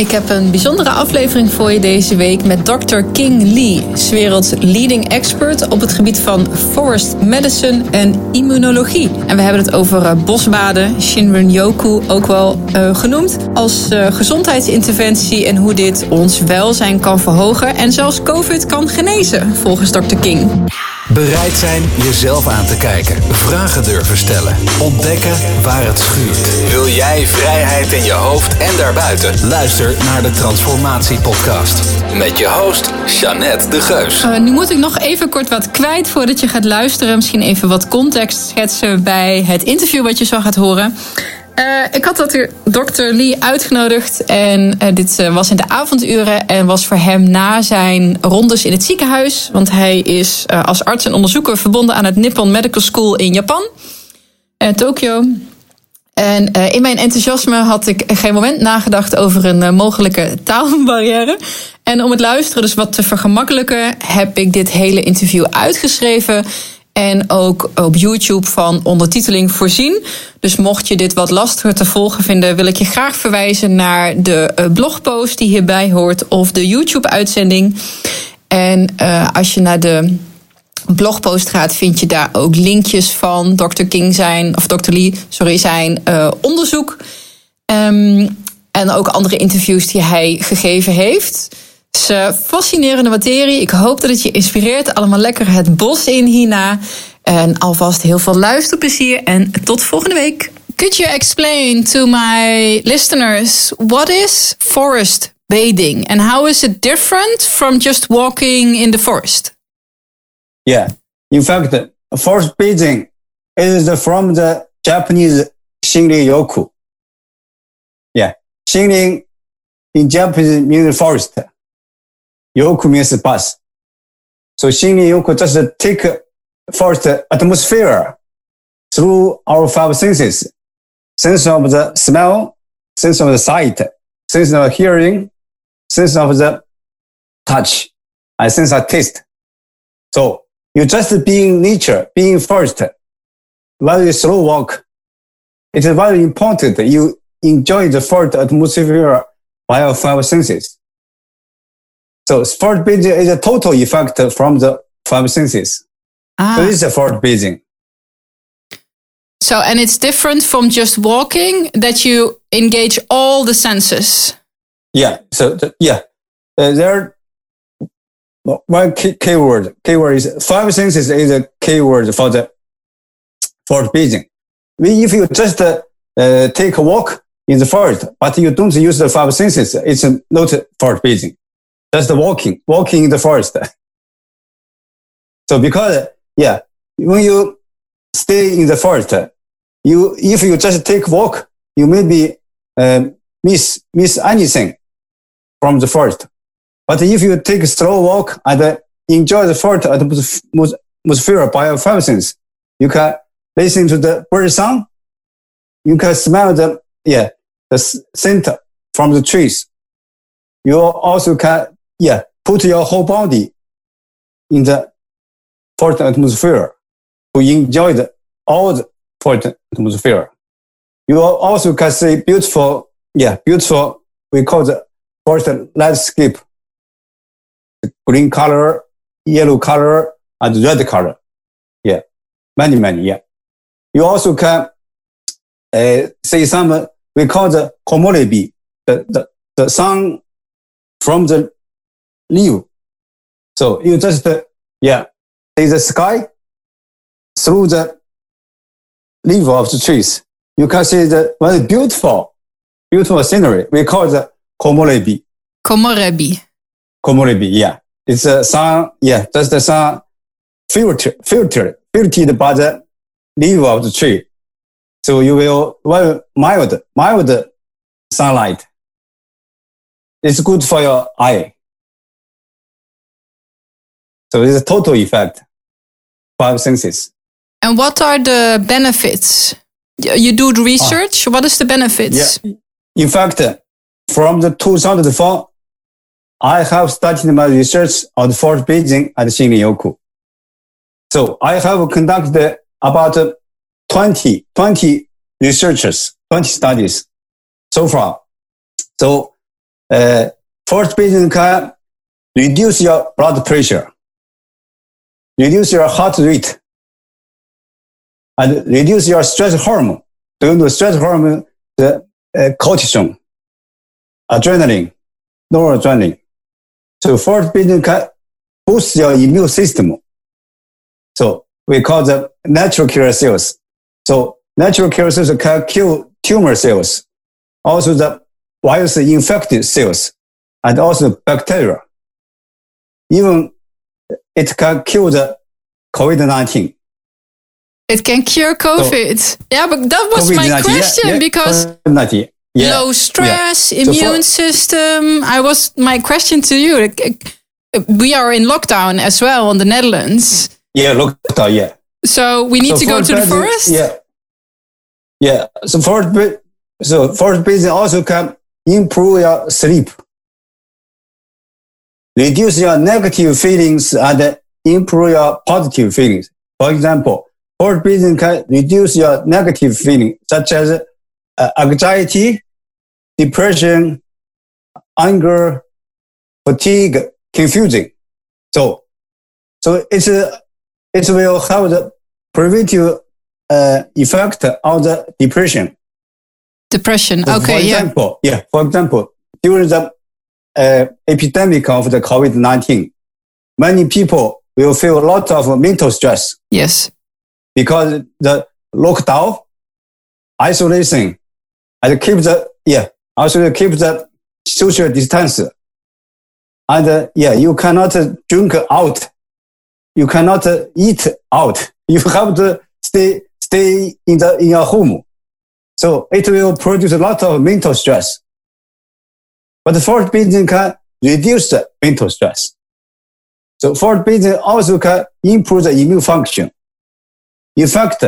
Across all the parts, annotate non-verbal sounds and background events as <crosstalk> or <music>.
Ik heb een bijzondere aflevering voor je deze week met Dr. King Lee, werelds leading expert op het gebied van forest medicine en immunologie. En we hebben het over uh, bosbaden, Shinrin-yoku ook wel uh, genoemd, als uh, gezondheidsinterventie en hoe dit ons welzijn kan verhogen en zelfs COVID kan genezen, volgens Dr. King. Bereid zijn jezelf aan te kijken. Vragen durven stellen. Ontdekken waar het schuurt. Wil jij vrijheid in je hoofd en daarbuiten? Luister naar de Transformatie Podcast. Met je host, Jeannette de Geus. Uh, nu moet ik nog even kort wat kwijt voordat je gaat luisteren. Misschien even wat context schetsen bij het interview wat je zo gaat horen. Uh, ik had dat dokter Lee uitgenodigd en uh, dit uh, was in de avonduren en was voor hem na zijn rondes in het ziekenhuis. Want hij is als arts en onderzoeker verbonden aan het Nippon Medical School in Japan, Tokio. En in mijn enthousiasme had ik geen moment nagedacht over een mogelijke taalbarrière. En om het luisteren dus wat te vergemakkelijken, heb ik dit hele interview uitgeschreven en ook op YouTube van ondertiteling voorzien. Dus mocht je dit wat lastiger te volgen vinden, wil ik je graag verwijzen naar de blogpost die hierbij hoort of de YouTube-uitzending. En uh, als je naar de blogpost gaat, vind je daar ook linkjes van Dr. King zijn, of Dr. Lee, sorry, zijn uh, onderzoek. Um, en ook andere interviews die hij gegeven heeft. Het is een fascinerende materie. Ik hoop dat het je inspireert. Allemaal lekker het bos in hierna. En alvast heel veel luisterplezier en tot volgende week. Could you explain to my listeners what is forest bathing and how is it different from just walking in the forest? Yeah, in fact, forest bathing is from the Japanese Shinrin Yoku. Yeah, Shinrin in Japanese means forest. Bus. So Shinrin Yoku just take first atmosphere through our five senses. Sense of the smell, sense of the sight, sense of hearing, sense of the touch, and sense of taste. So you just being nature, being first, very slow walk. It is very important that you enjoy the first atmosphere by your five senses. So sport bathing is a total effect from the five senses. Ah. So this is a forward bathing. So, and it's different from just walking that you engage all the senses. Yeah. So, the, yeah, uh, there. One key, key word, keyword is five senses is a keyword for the forward bathing. If you just uh, uh, take a walk in the forest, but you don't use the five senses, it's not forward bathing. Just walking, walking in the forest. <laughs> so because, yeah, when you stay in the forest, you, if you just take walk, you maybe uh, miss, miss anything from the forest. But if you take a slow walk and enjoy the forest atmosphere by your five senses, you can listen to the bird song. You can smell the, yeah, the scent from the trees. You also can yeah, put your whole body in the forest atmosphere to enjoy the, all the atmosphere. You also can see beautiful, yeah, beautiful, we call the forest landscape. Green color, yellow color, and red color. Yeah, many, many, yeah. You also can uh, see some, we call the komorebi, the, the, the sun from the leave. So you just, uh, yeah, see the sky through the leaf of the trees. You can see the very beautiful, beautiful scenery. We call it komorebi. Komorebi. Komorebi, yeah. It's a sun, yeah, just the sun filter, filtered, filtered by the leaf of the tree. So you will very mild, mild sunlight. It's good for your eye. So it's a total effect, five senses. And what are the benefits? You do the research. Ah. What is the benefits? Yeah. In fact, from the 2004, I have started my research on forest bathing at Shinrin-yoku. So I have conducted about 20, 20 researchers, 20 studies so far. So uh, forest bathing can reduce your blood pressure, reduce your heart rate, and reduce your stress hormone. Do you know stress hormone? The uh, cortisol, adrenaline, noradrenaline. So bathing can boost your immune system. So we call them natural killer cells. So natural killer cells can kill tumor cells, also the virus infected cells, and also bacteria. Even it can cure the COVID-19. It can cure COVID. So, yeah, but that was my question yeah, yeah, because yeah, low stress, immune so for, system. I was my question to you. Uh, we are in lockdown as well in the Netherlands. Yeah, lockdown. Yeah. So we need so to go to the forest. Yeah. Yeah. So forest, so forest bathing also can improve your sleep, reduce your negative feelings, and improve your positive feelings. For example, forest bathing can reduce your negative feeling, such as uh, anxiety, depression, anger, fatigue, confusion. So, so it's a it will have the preventive uh, effect on the depression. Depression. So okay. For example, yeah. yeah. For example, during the uh, epidemic of the COVID-19, many people will feel a lot of mental stress. Yes. Because the lockdown, isolation, and keep the, yeah, also keep the social distance. And uh, yeah, you cannot drink out you cannot eat out. <laughs> You have to stay, stay in the, in your home. So it will produce a lot of mental stress. But bathing can reduce the mental stress. So bathing also can improve the immune function. In fact,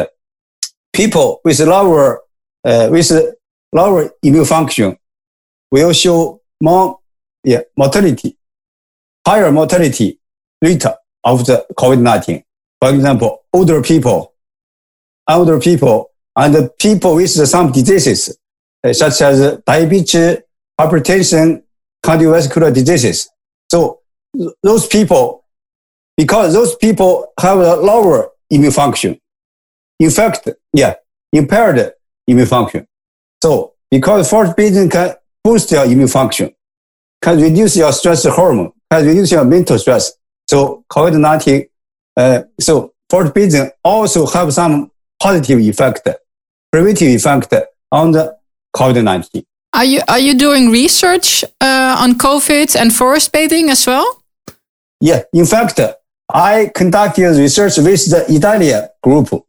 people with lower, uh, with lower immune function will show more, yeah, mortality, higher mortality rate of the COVID-19. For example, older people, older people, and people with some diseases, uh, such as diabetes, hypertension, cardiovascular diseases. So those people, because those people have a lower immune function. In fact, yeah, impaired immune function. So because forest bathing can boost your immune function, can reduce your stress hormone, can reduce your mental stress, so COVID-19, uh, so forest bathing also have some positive effect, preventive effect on the COVID-19. Are you are you doing research uh, on COVID and forest bathing as well? Yeah, in fact, I conducted research with the Italian group.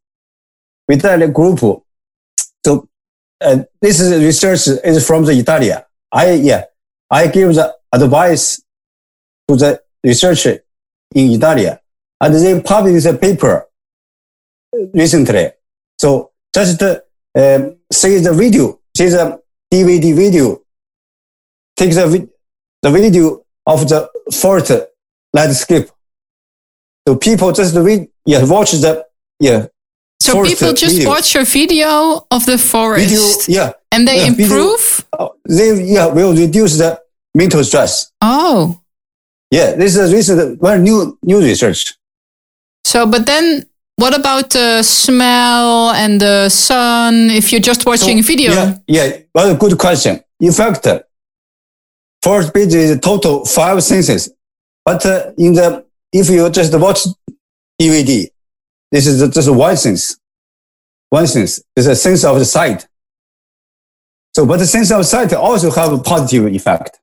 Italian group. So uh, this is research is from the Italia. I yeah, I give the advice to the researcher in Italy. And they published a paper recently. So just uh, see the video, see the DVD video, take the, the video of the forest landscape. So people just read, yeah, watch the, yeah. So people just video. watch your video of the forest. Video, yeah. And they yeah, improve? Video, uh, they, yeah, will reduce the mental stress. Oh. Yeah, this is recent, very new new research. So, but then what about the smell and the sun if you're just watching so, video? Yeah, yeah, well, good question. In fact, forest bathing is total five senses. But uh, in the, if you just watch DVD, this is just one sense. One sense is a sense of the sight. So, but the sense of sight also have a positive effect.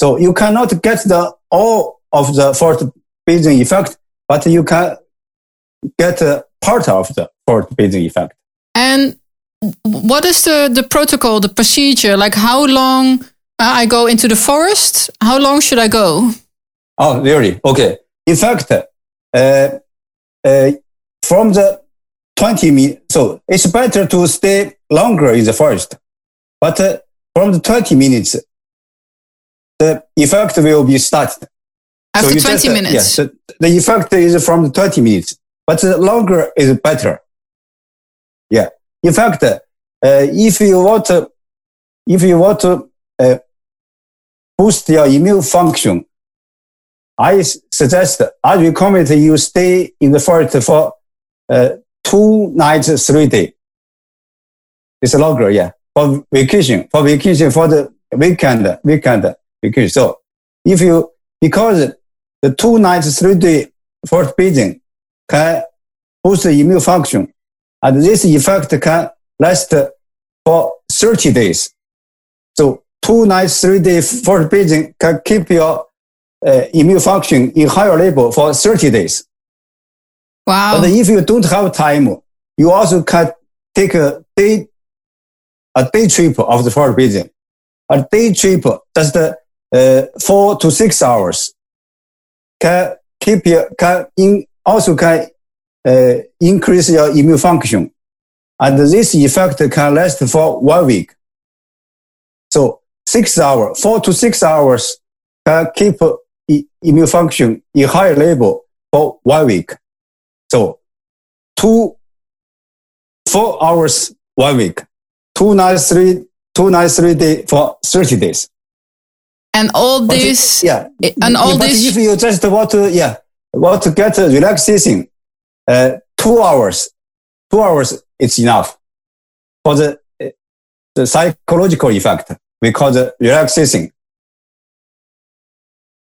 So you cannot get the all of the forest bathing effect, but you can get a part of the forest bathing effect. And what is the, the protocol, the procedure? Like how long uh, I go into the forest? How long should I go? Oh, really? Okay. In fact, uh, uh, from the 20 minutes, so it's better to stay longer in the forest. But uh, from the 20 minutes, the effect will be started. After so 20 just, minutes? Yes, yeah, the, the effect is from the 20 minutes, but the longer is better. Yeah. In fact, uh, if you want to, if you want to uh, boost your immune function, I suggest, I recommend you stay in the forest for uh, two nights, three days. It's longer, yeah. For vacation, for vacation, for the weekend, weekend vacation. So if you, because the two nights, three day forest bathing can boost the immune function, and this effect can last for 30 days. So two nights, three days for bathing can keep your uh, immune function in higher level for 30 days. Wow. But if you don't have time, you also can take a day, a day trip of the forest bathing. A day trip, just uh, four to six hours, can keep your, can in, also can uh, increase your immune function. And this effect can last for one week. So six hours, four to six hours can keep immune function in higher level for one week. So two, four hours one week, two nights, three, two nights, three days for 30 days. And all this, yeah, and all but this, if you just want to, yeah, want to get a relaxation, uh, two hours, two hours, it's enough for the, the psychological effect. We call the relaxation.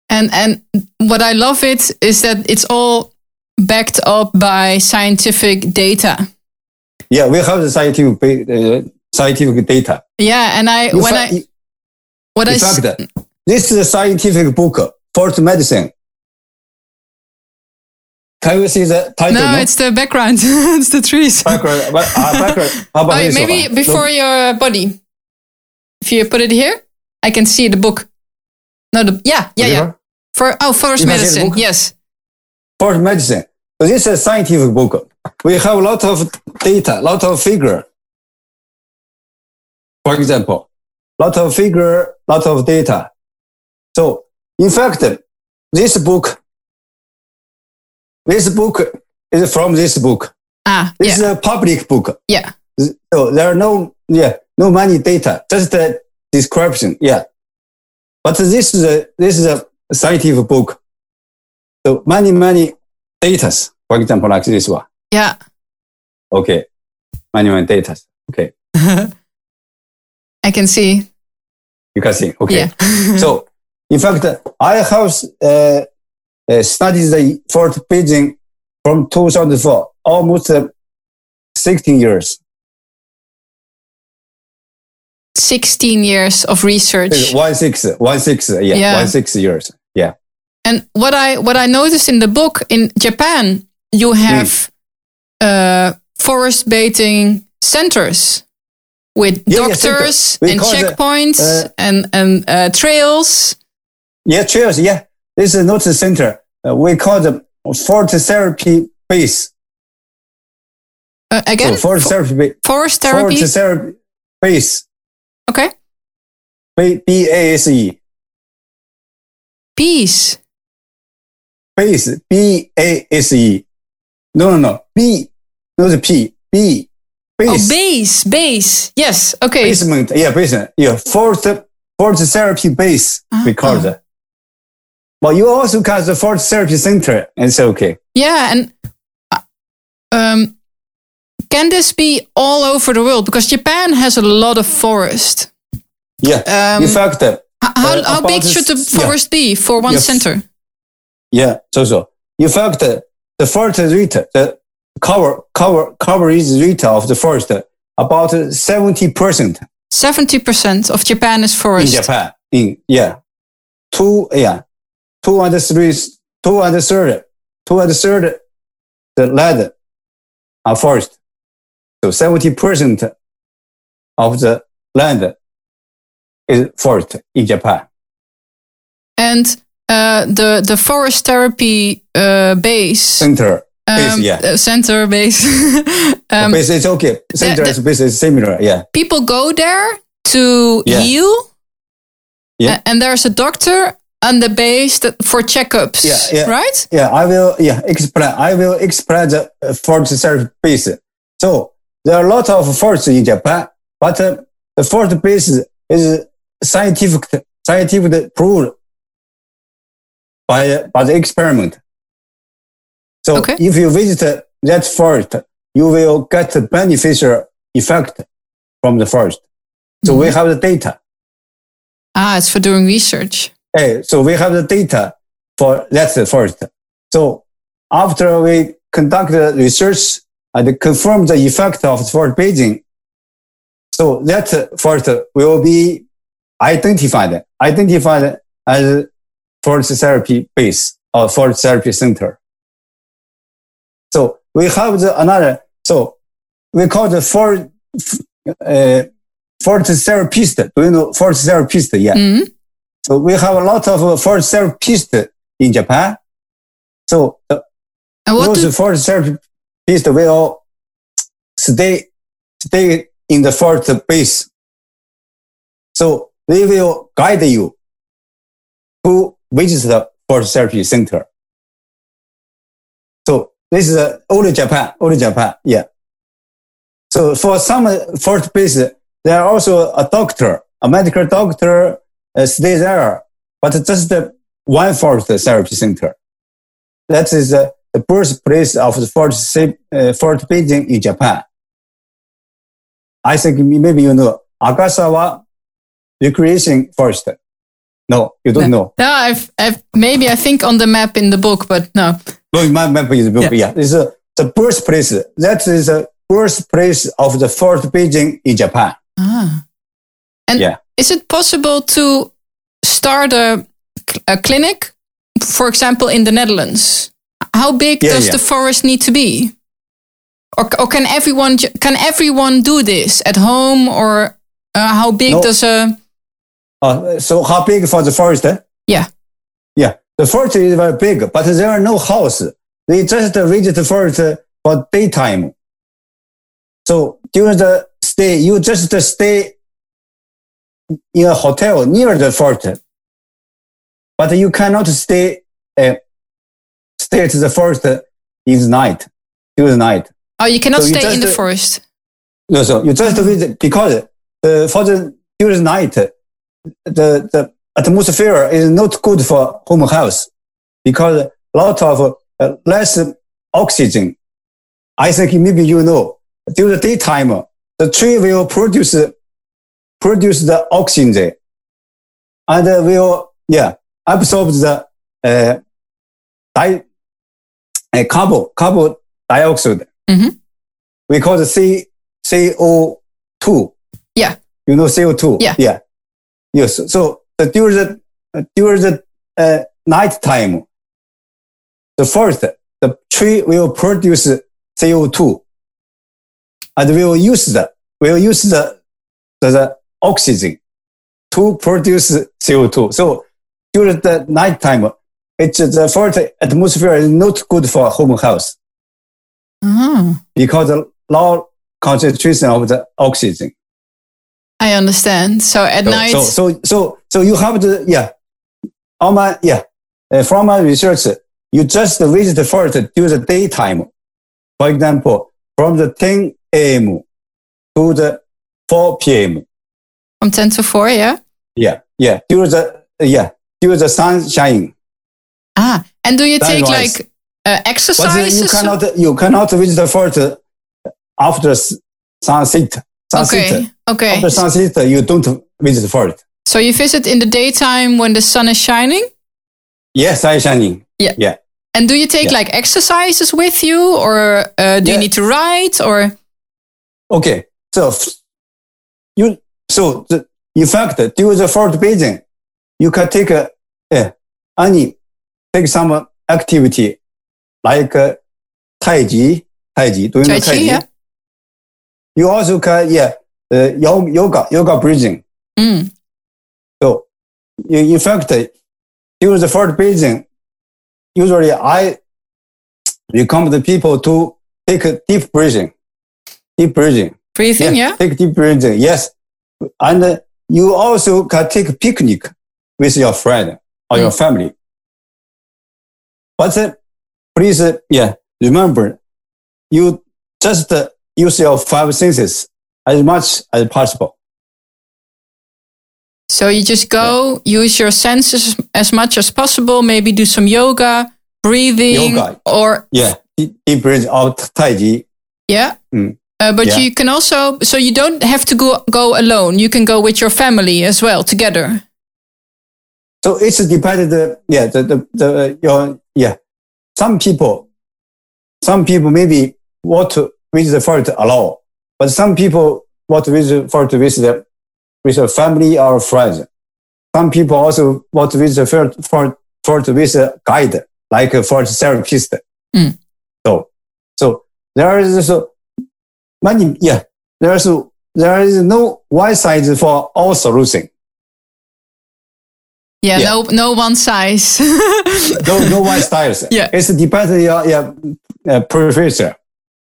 and and what I love it is that it's all backed up by scientific data. Yeah, we have the scientific, uh, scientific data. Yeah, and I In when fact- I what I In s- fact, this is a scientific book, Forest Medicine. Can you see the title? no, it's the background, <laughs> it's the trees. background. but, uh, background. How about <laughs> Oh, maybe one? before Look, your body. If you put it here, I can see the book. No, the yeah, yeah, yeah. For oh, forest You can see the medicine. Yes. Forest Medicine. So this is a scientific book. We have a lot of data, a lot of figure. For example, lot of figure, lot of data. So in fact, this book, this book is from this book. Ah, This yeah, is a public book. yeah. So there are no, yeah, no money data, just the description. Yeah. But this is a, this is a scientific book. So many, many datas, for example, like this one. Yeah. Okay. Many, many datas. Okay. <laughs> I can see. You can see. Okay. Yeah. <laughs> so in fact, I have uh, uh, studied the forest bathing from 2004, almost uh, 16 years. 16 years of research. One six, one six, yeah, Yeah. one six years. Yeah. And what I what I noticed in the book in Japan, you have uh, forest bathing centers with Yeah, yeah, doctors We and the, checkpoints uh, and and uh, trails. Yeah, cheers. Yeah. This is not the center. Uh, we call the Fort Therapy Base. Uh, again, So Fort fo- Therapy, forest therapy. Fort Therapy Base. okay, B B A S E. peace. Base. B A S E. No, no, no. B. No, the P. B. Base. Oh, Base. base, base. Yes. Okay. Basement. Yeah, basement. Yeah. Fort, Fort Therapy Base. We call Ah. But you also got the Fort Therapy Center. It's okay. Yeah, and uh, um, can this be all over the world? Because Japan has a lot of forest. Yeah. Um, In fact, uh, How, Uh, how big should the yeah. forest be for one Yes. center? Yeah, so so. In fact, uh, the forest rate, the cover cover coverage rate of the forest about seventy percent 70% of Japan is forest. in. Japan. In yeah, two yeah, two and three, two and third, two and third, the land are forest. So seventy percent of the land is forest in Japan. And uh, the, the forest therapy uh, base, Center base, um, yeah. uh, center base, <laughs> um, base is okay. Center the- is base is similar. Yeah. people go there to Yeah. heal. Yeah. And there's a doctor on the base that, for checkups, Yeah, yeah. right? Yeah, I will. Yeah, explain. I will explain the uh, forest base. So there are a lot of forests in Japan, but uh, the forest base is scientific scientifically proved by, by the experiment. So Okay. if you visit that forest, you will get the beneficial effect from the forest. So we have the data. Ah, it's for doing research. Hey, so we have the data for that first. So after we conduct the research and confirm the effect of forest bathing, so that forest will be identified, identified as forest therapy base or forest therapy center. So we have the another, so we call the forest, uh, forest therapist. Do you know forest therapist? Yeah. Mhm. So we have a lot of uh, forest therapists in Japan. So the, And what those do, forest therapists will stay, stay in the forest base. So they will guide you to visit the forest therapy center. So this is uh, only Japan, only Japan. Yeah. So for some uh, forest base, there are also a doctor, a medical doctor uh, stay there, but just the one forest therapy center. That is uh, the birthplace of the forest, sa- uh, forest bathing in Japan. I think maybe you know Akasawa Recreation Forest. No, you don't know. no, I've, I've, maybe I think on the map in the book, but no. No, my map is book. Yeah. Yeah, it's uh, the birthplace. That is the birthplace of the forest bathing in Japan. Ah. And Yeah. Is it possible to start a, a clinic, for example, in the Netherlands? How big Yeah, does yeah. the forest need to be? Or, or can everyone can everyone do this at home? Or uh, how big No. does a Uh, so how big for the forest? eh? yeah? Yeah, the forest is very big, but there are no houses. They just visit the forest for daytime. So during the stay, you just stay in a hotel near the forest, but you cannot stay uh, stay at the forest in the night during the night. Oh, you cannot So you stay in the uh, forest. No, so you just visit because uh, for the during the night, the the atmosphere is not good for home health because a lot of uh, less oxygen. I think maybe you know during the daytime, the tree will produce produce the oxygen and will yeah absorb the uh, di- uh, carbon carbon dioxide. Mhm. We call the C CO two. Yeah. You know CO two. Yeah. Yeah. Yes. So uh, during the uh, during the uh, night time, the forest the tree will produce CO two, and we will use the will use the the, the oxygen to produce CO two. So during the night time, it's the forest atmosphere is not good for home health Ah, because the low concentration of the oxygen. I understand. So at So, night, so, so, so, so you have to, yeah, on my, yeah, uh, from my research, you just visit the forest during the daytime. For example, from the 10 a.m. to the 4 p.m. from ten to four, yeah. Yeah, yeah, during the, yeah, during the sunshine. Ah, and do you take like uh, But uh, you cannot, you cannot visit the fort after s- sunset. Sunset. okay, okay. After sunset, you don't visit the fort. So you visit in the daytime when the sun is shining? Yes, sun shining. Yeah. Yeah. And do you take Yeah. like exercises with you, or uh, do you need to ride, or Okay, so you so the in fact during the forest bathing, you can take a any take some activity like uh, Tai Chi, Tai Chi. Do you know Tai Chi, yeah. You also can yeah uh, yoga, yoga, breathing. Mm. So in in fact, during the forest bathing, usually I recommend the people to take a deep breathing, deep breathing. breathing? Yeah. Take deep breathing. Yes. And you also can take a picnic with your friend or your family. But uh, please, uh, yeah, remember, you just uh, use your five senses as much as possible. So you just go, use your senses as much as possible, maybe do some yoga, breathing, Yoga. or Yeah, deep, deep breath out Tai Chi. yeah. Mm. Uh, but Yeah. you can also, so you don't have to go go alone. You can go with your family as well together. So it's dependent. The, yeah, the the the your yeah. Some people, some people maybe want to visit the forest alone, but some people want to visit forest with the with a family or friends. Some people also want to visit the forest for forest with a guide, like a forest therapist. Mm. So, so there is so many. Yeah, there is there is no one size for all solution. Yeah, Yeah. no no one size. <laughs> no, no one styles. <laughs> Yeah. It's depends on your, your uh, professor.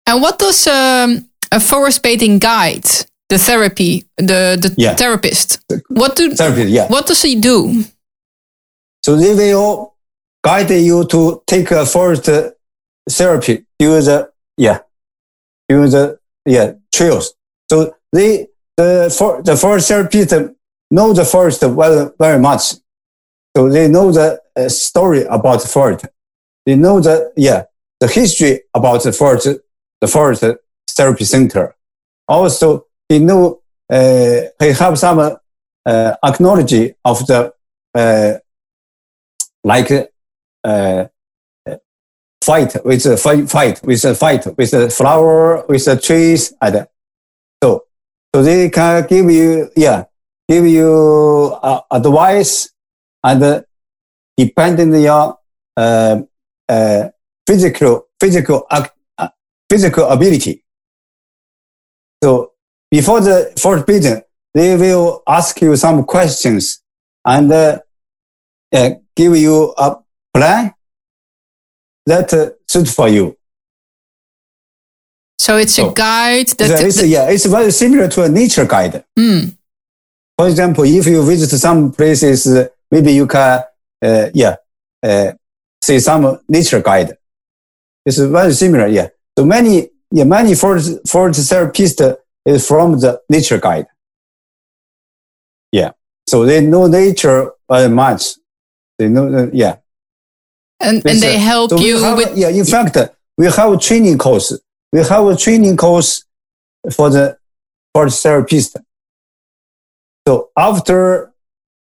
and what does um, a forest bathing guide, the therapy, the the Yeah. therapist, what do Therapist, yeah. what does he do? So they will guide you to take a forest therapy, use the, yeah, use yeah, trails. So they, the, for, the forest therapist know the forest very, very much. So they know the uh, story about the forest. They know the, yeah, the history about the forest, the forest therapy center. Also, they know, uh, they have some, uh, acknowledge of the, uh, like uh, fight with a fight, fight with a fight with a flower with the trees and so so they can give you yeah give you uh, advice and uh, depending on your uh, uh, physical physical ac- uh, physical ability. So before the first meeting, they will ask you some questions and uh, uh, give you a plan that uh, suits for you. So it's a guide that. So that- yeah, it's very similar to a nature guide. Hmm. For example, if you visit some places, uh, maybe you can, uh, yeah, uh, see some nature guide. It's very similar, yeah. So many, yeah, many forest, forest therapists is from the nature guide. Yeah. So they know nature very much. They know, uh, yeah. And, and they help So you have, with yeah, in fact, we have a training course. We have a training course for the for the therapist. So after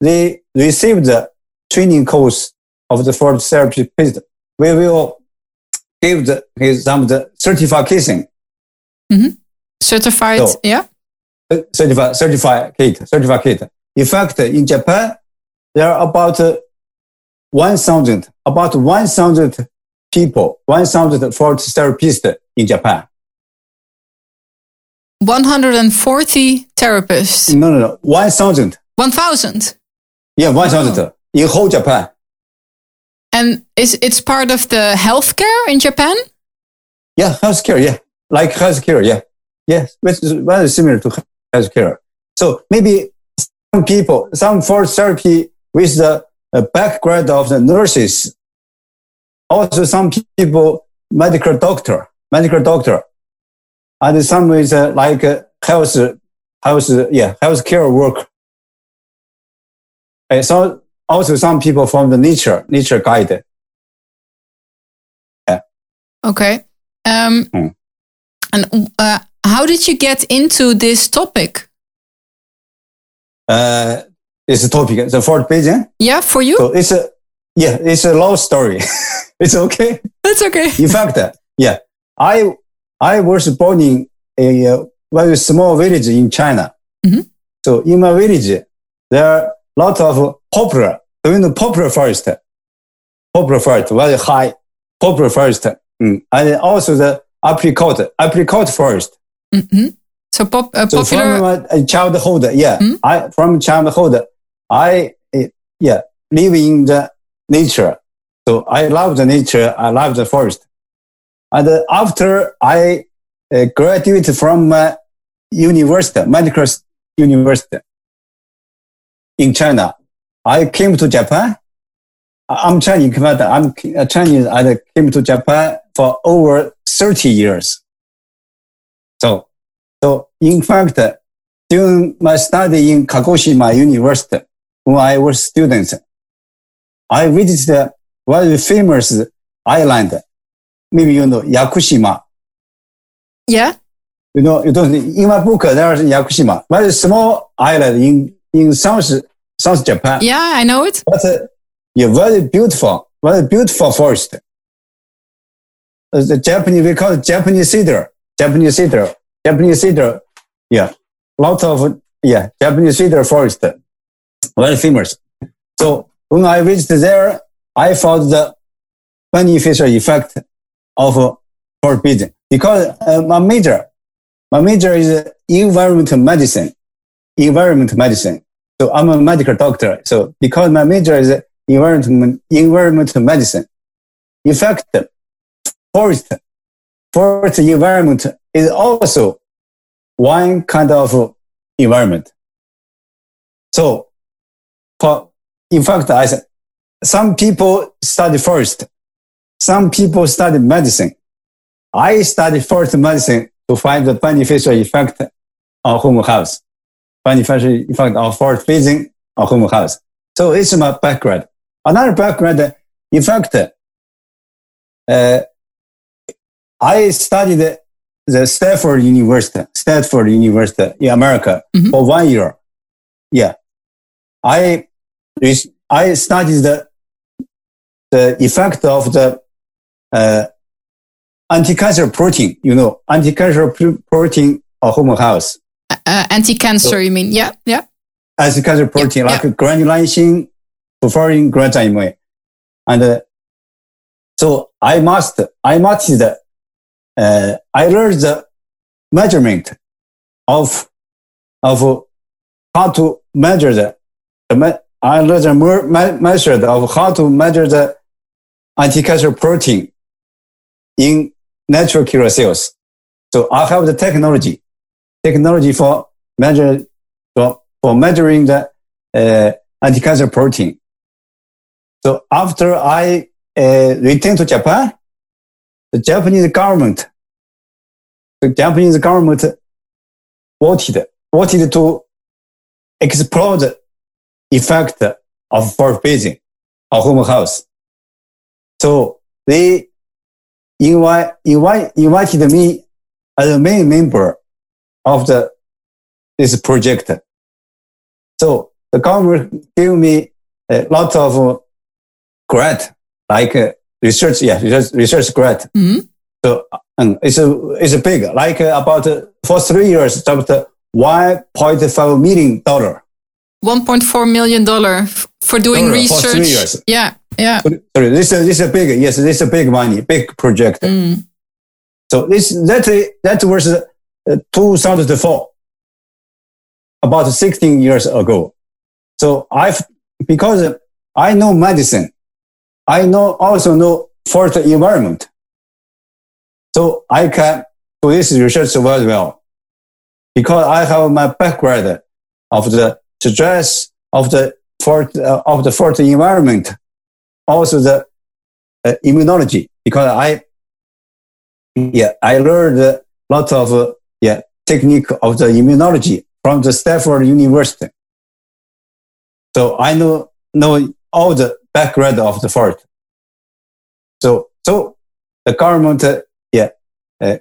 they receive the training course of the for the therapist, we will give the, some the certification, certified. So- yeah. uh, certificate, certificate, certificate. In fact, in Japan, there are about uh, 1,000, about 1,000 people, 1,000 forest therapists in Japan. 140 therapists. No, no, no, 1,000. 1000. Yeah, 1,000 in whole Japan. And is it's part of the healthcare in Japan? Yeah, healthcare, yeah. Like healthcare, yeah. Yes, which is very similar to healthcare. So maybe some people, some forest therapy with the background of the nurses. Also some people, medical doctor, medical doctor. And some is uh, like uh, health, health, yeah, healthcare work. And so also some people from the nature, nature guide. Yeah. Okay. Um, Hmm. And uh, how did you get into this topic? Uh, it's a topic, the forest bathing. Yeah, for you? So it's a, yeah, it's a long story. <laughs> it's okay. That's okay. In fact, yeah, I, I was born in a uh, very small village in China. Mhm. So in my village, there are a lot of poplar, do you know poplar forest? Poplar forest, very high poplar forest. Mm. And also the apricot, apricot forest. hmm So pop, uh, So popular. from my childhood, yeah, Hmm? I from childhood, I eh, yeah live in the nature. So I love the nature. I love the forest. And after I uh, graduated from uh, university, medical university in China, I came to Japan. I'm Chinese, I'm Chinese. I came to Japan for over 30 years. So so in fact, during my study in Kagoshima University, when I was student, I visited a very famous island. Maybe you know Yakushima. Yeah. You know, you don't. In my book, there's Yakushima, very small island in in South South Japan. Yeah, I know it. But uh, yeah, very beautiful, very beautiful forest. Uh, the Japanese we call it Japanese cedar, Japanese cedar, Japanese cedar. Yeah, lot of yeah Japanese cedar forest, very famous. So when I visited there, I found the beneficial effect of bathing because uh, my major, my major is environmental medicine, environmental medicine. So I'm a medical doctor. So because my major is environmental, environmental medicine, in fact, forest, forest environment is also one kind of environment. So for, in fact, I said, some people study first. Some people study medicine. I study first medicine to find the beneficial effect on human health beneficial effect of forest bathing on human health. So it's my background. Another background, in fact, uh, I studied the Stanford University, Stanford University in America Mhm. for one year. Yeah. I, I studied the, the effect of the, uh, anti-cancer protein, you know, anti-cancer pr- protein on human health. Uh, anti-cancer, you mean? Yeah, yeah. anti-cancer protein Yeah, like granulysin, perforin, granzyme. And uh, so I must, I must, uh, I learned the measurement of, of how to measure the, I learned more me- method of how to measure the anti-cancer protein in natural killer cells. So I have the technology, technology for measure, for, for measuring the uh, anti-cancer protein. So after I uh, returned to Japan, the Japanese government, the Japanese government wanted, wanted to explore the effect of forest bathing on human health. So they invite, invite, invited me as a main member of the, this project. So the government gave me a lot of grant, like uh, research, yeah, research, research grant. Mhm. So um, it's a, it's a big, like uh, about uh, for three years, about uh, 1.5 million dollar. 1.4 million dollar for doing for three research. years. Yeah, yeah. Sorry, this is, this is a big, yes, this is a big money, big project. Mm. So this, that, that was uh, 2004, about 16 years ago. So I've, because I know medicine, I know, also know forest environment. So I can do this research very well because I have my background of the stress of the forest, uh, of the forest environment, also the uh, immunology because I yeah, I learned a lot of uh, yeah technique of the immunology from the Stanford University. So I know know all the background of the forest. So so the government uh, yeah uh,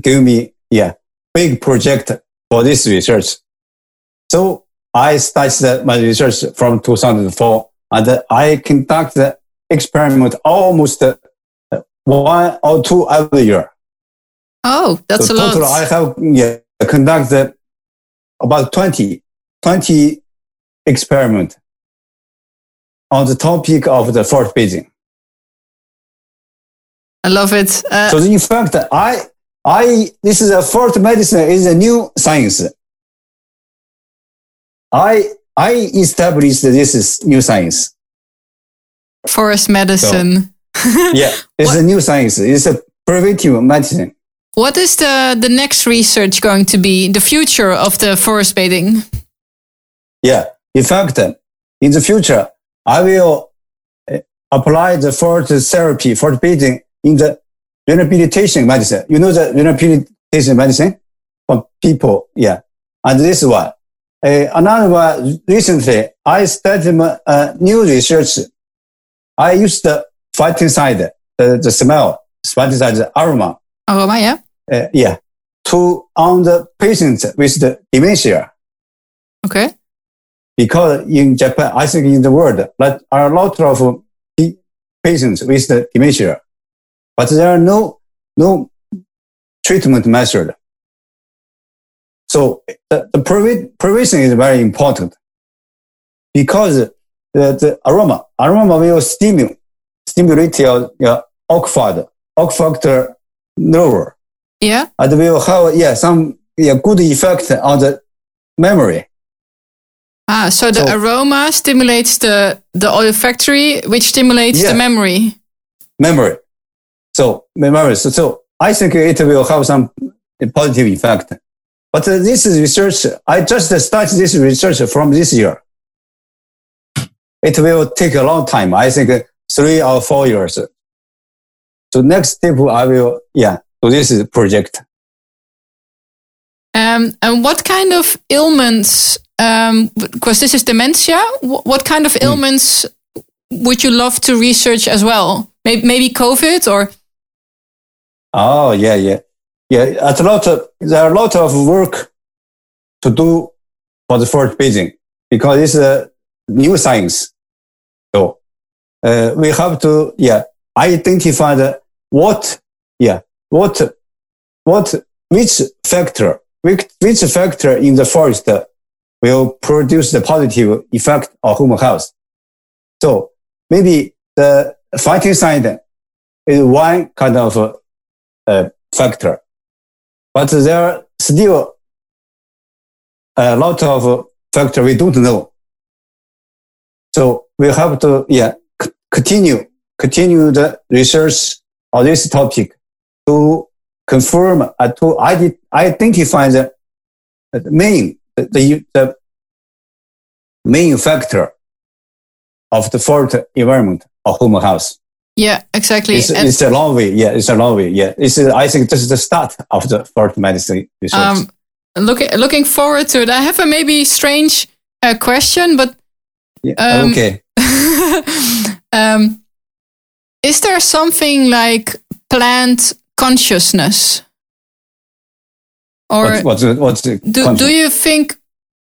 give me yeah big project for this research. So I started my research from 2004 and I conduct the experiment almost uh, one or two every year. Oh, that's so a lot. total, I have yeah, conducted about 20, 20 experiment on the topic of the forest bathing. I love it. Uh, So in fact, I, I, this is a forest medicine is a new science. I, I established this is new science. forest medicine. <laughs> Yeah, it's a new science. It's a preventive medicine. What is the, the next research going to be? The future of the forest bathing? Yeah. In fact, in the future, I will uh, apply the forest therapy, forest bathing in the rehabilitation medicine. You know the rehabilitation medicine for people. Yeah. and this one. Uh, another one, recently, I started a new research. I used the phytoncide, the, the smell, phytoncide aroma. Aroma, yeah. Uh, yeah. To on the patients with the dementia. Okay. Because in Japan, I think in the world, there are a lot of patients with the dementia, but there are no, no treatment method. So the, the prevention is very important because the, the aroma, aroma will stimulate, stimulate your, your olfactory, olfactory nerve. Yeah. And will have, yeah, some yeah, good effect on the memory. Ah, so the so, aroma stimulates the, the olfactory, which stimulates yeah, the memory. Memory. So, memory. So, so I think it will have some positive effect. But this is research. I just started this research from this year. It will take a long time. I think three or four years. So next step, I will, yeah, so this is project. Um, and what kind of ailments, um, because this is dementia, what kind of hmm. ailments mm. would you love to research as well? Maybe, maybe COVID or? Oh, yeah, yeah yeah, a lot of, there are a lot of work to do for the forest bathing because it's a new science. So uh, we have to, yeah, identify the what, yeah, what, what, which factor, which, which factor in the forest will produce the positive effect on human health. So maybe the phytoncide is one kind of uh, factor but there are still a lot of factors we don't know. So we have to, yeah, continue, continue the research on this topic to confirm uh, to ide- identify the, the main, the, the main factor of the fault environment of human health. Yeah, exactly. It's, it's, a long way. Yeah, it's a long way. Yeah, it's. I think this is the start of the forest medicine research. Um, looking looking forward to it. I have a maybe strange uh, question, but yeah, um, okay. <laughs> um, is there something like plant consciousness, or what's what's, what's the do do you think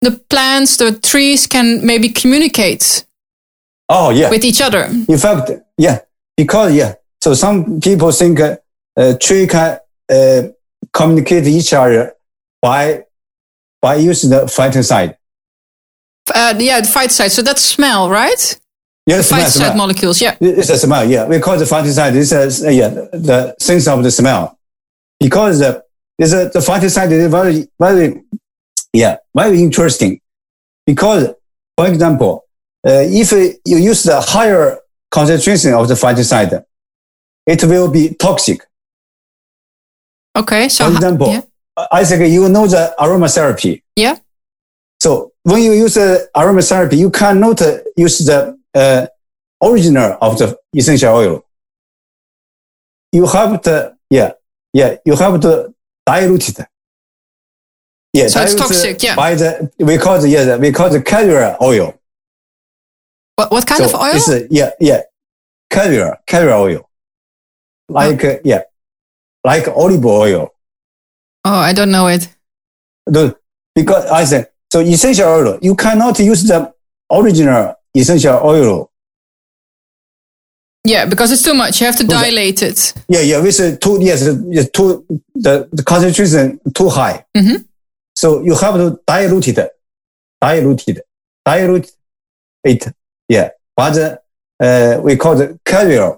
the plants, the trees, can maybe communicate? Oh yeah, with each other. In fact, yeah, because yeah, so some people think uh, uh, tree can uh, communicate each other by by using the phytoncide. Uh, yeah, the phytoncide. So that's smell, right? Yeah, phytoncide molecules. Yeah, it's a smell. Yeah, we call the phytoncide. This is uh, yeah the sense of the smell because the is a, the phytoncide is very very yeah very interesting because for example, uh, if you use the higher concentration of the phytoncide, it will be toxic. Okay. So, for example, yeah. I think you know the aromatherapy. Yeah. So when you use the aromatherapy, you cannot use the uh, original of the essential oil. You have to, yeah, yeah, you have to dilute it. Yeah, so it's toxic. Yeah. By the we call it yeah we call it carrier oil. What, what kind so of oil? It's a, yeah, yeah. Carrier, carrier oil. Like, oh. uh, yeah, like olive oil. Oh, I don't know it. The, because I said, so essential oil, you cannot use the original essential oil. Yeah, because it's too much. You have to dilate it. Yeah, yeah, with uh, too, yes, yes too, the, the concentration too high. Mm-hmm. So you have to dilute it, dilute it, dilute it yeah, but uh, we call it carrier,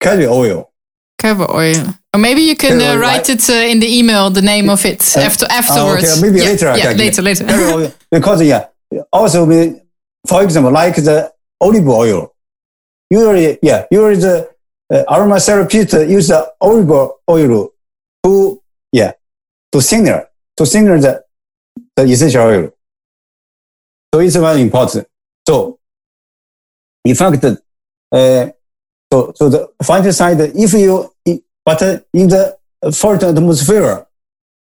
carrier oil. Carrier oil. Or maybe you can uh, write it uh, in the email, the name of it uh, after afterwards. okay, maybe yeah, later. Yeah, later, later. Because yeah, also we, for example, like the olive oil. Usually, yeah, usually the uh, aromatherapist use the olive oil to yeah to thinner to thinner the the essential oil. So it's very important. So in fact, uh, so, so the phytoncide, if you, but in the foreign atmosphere,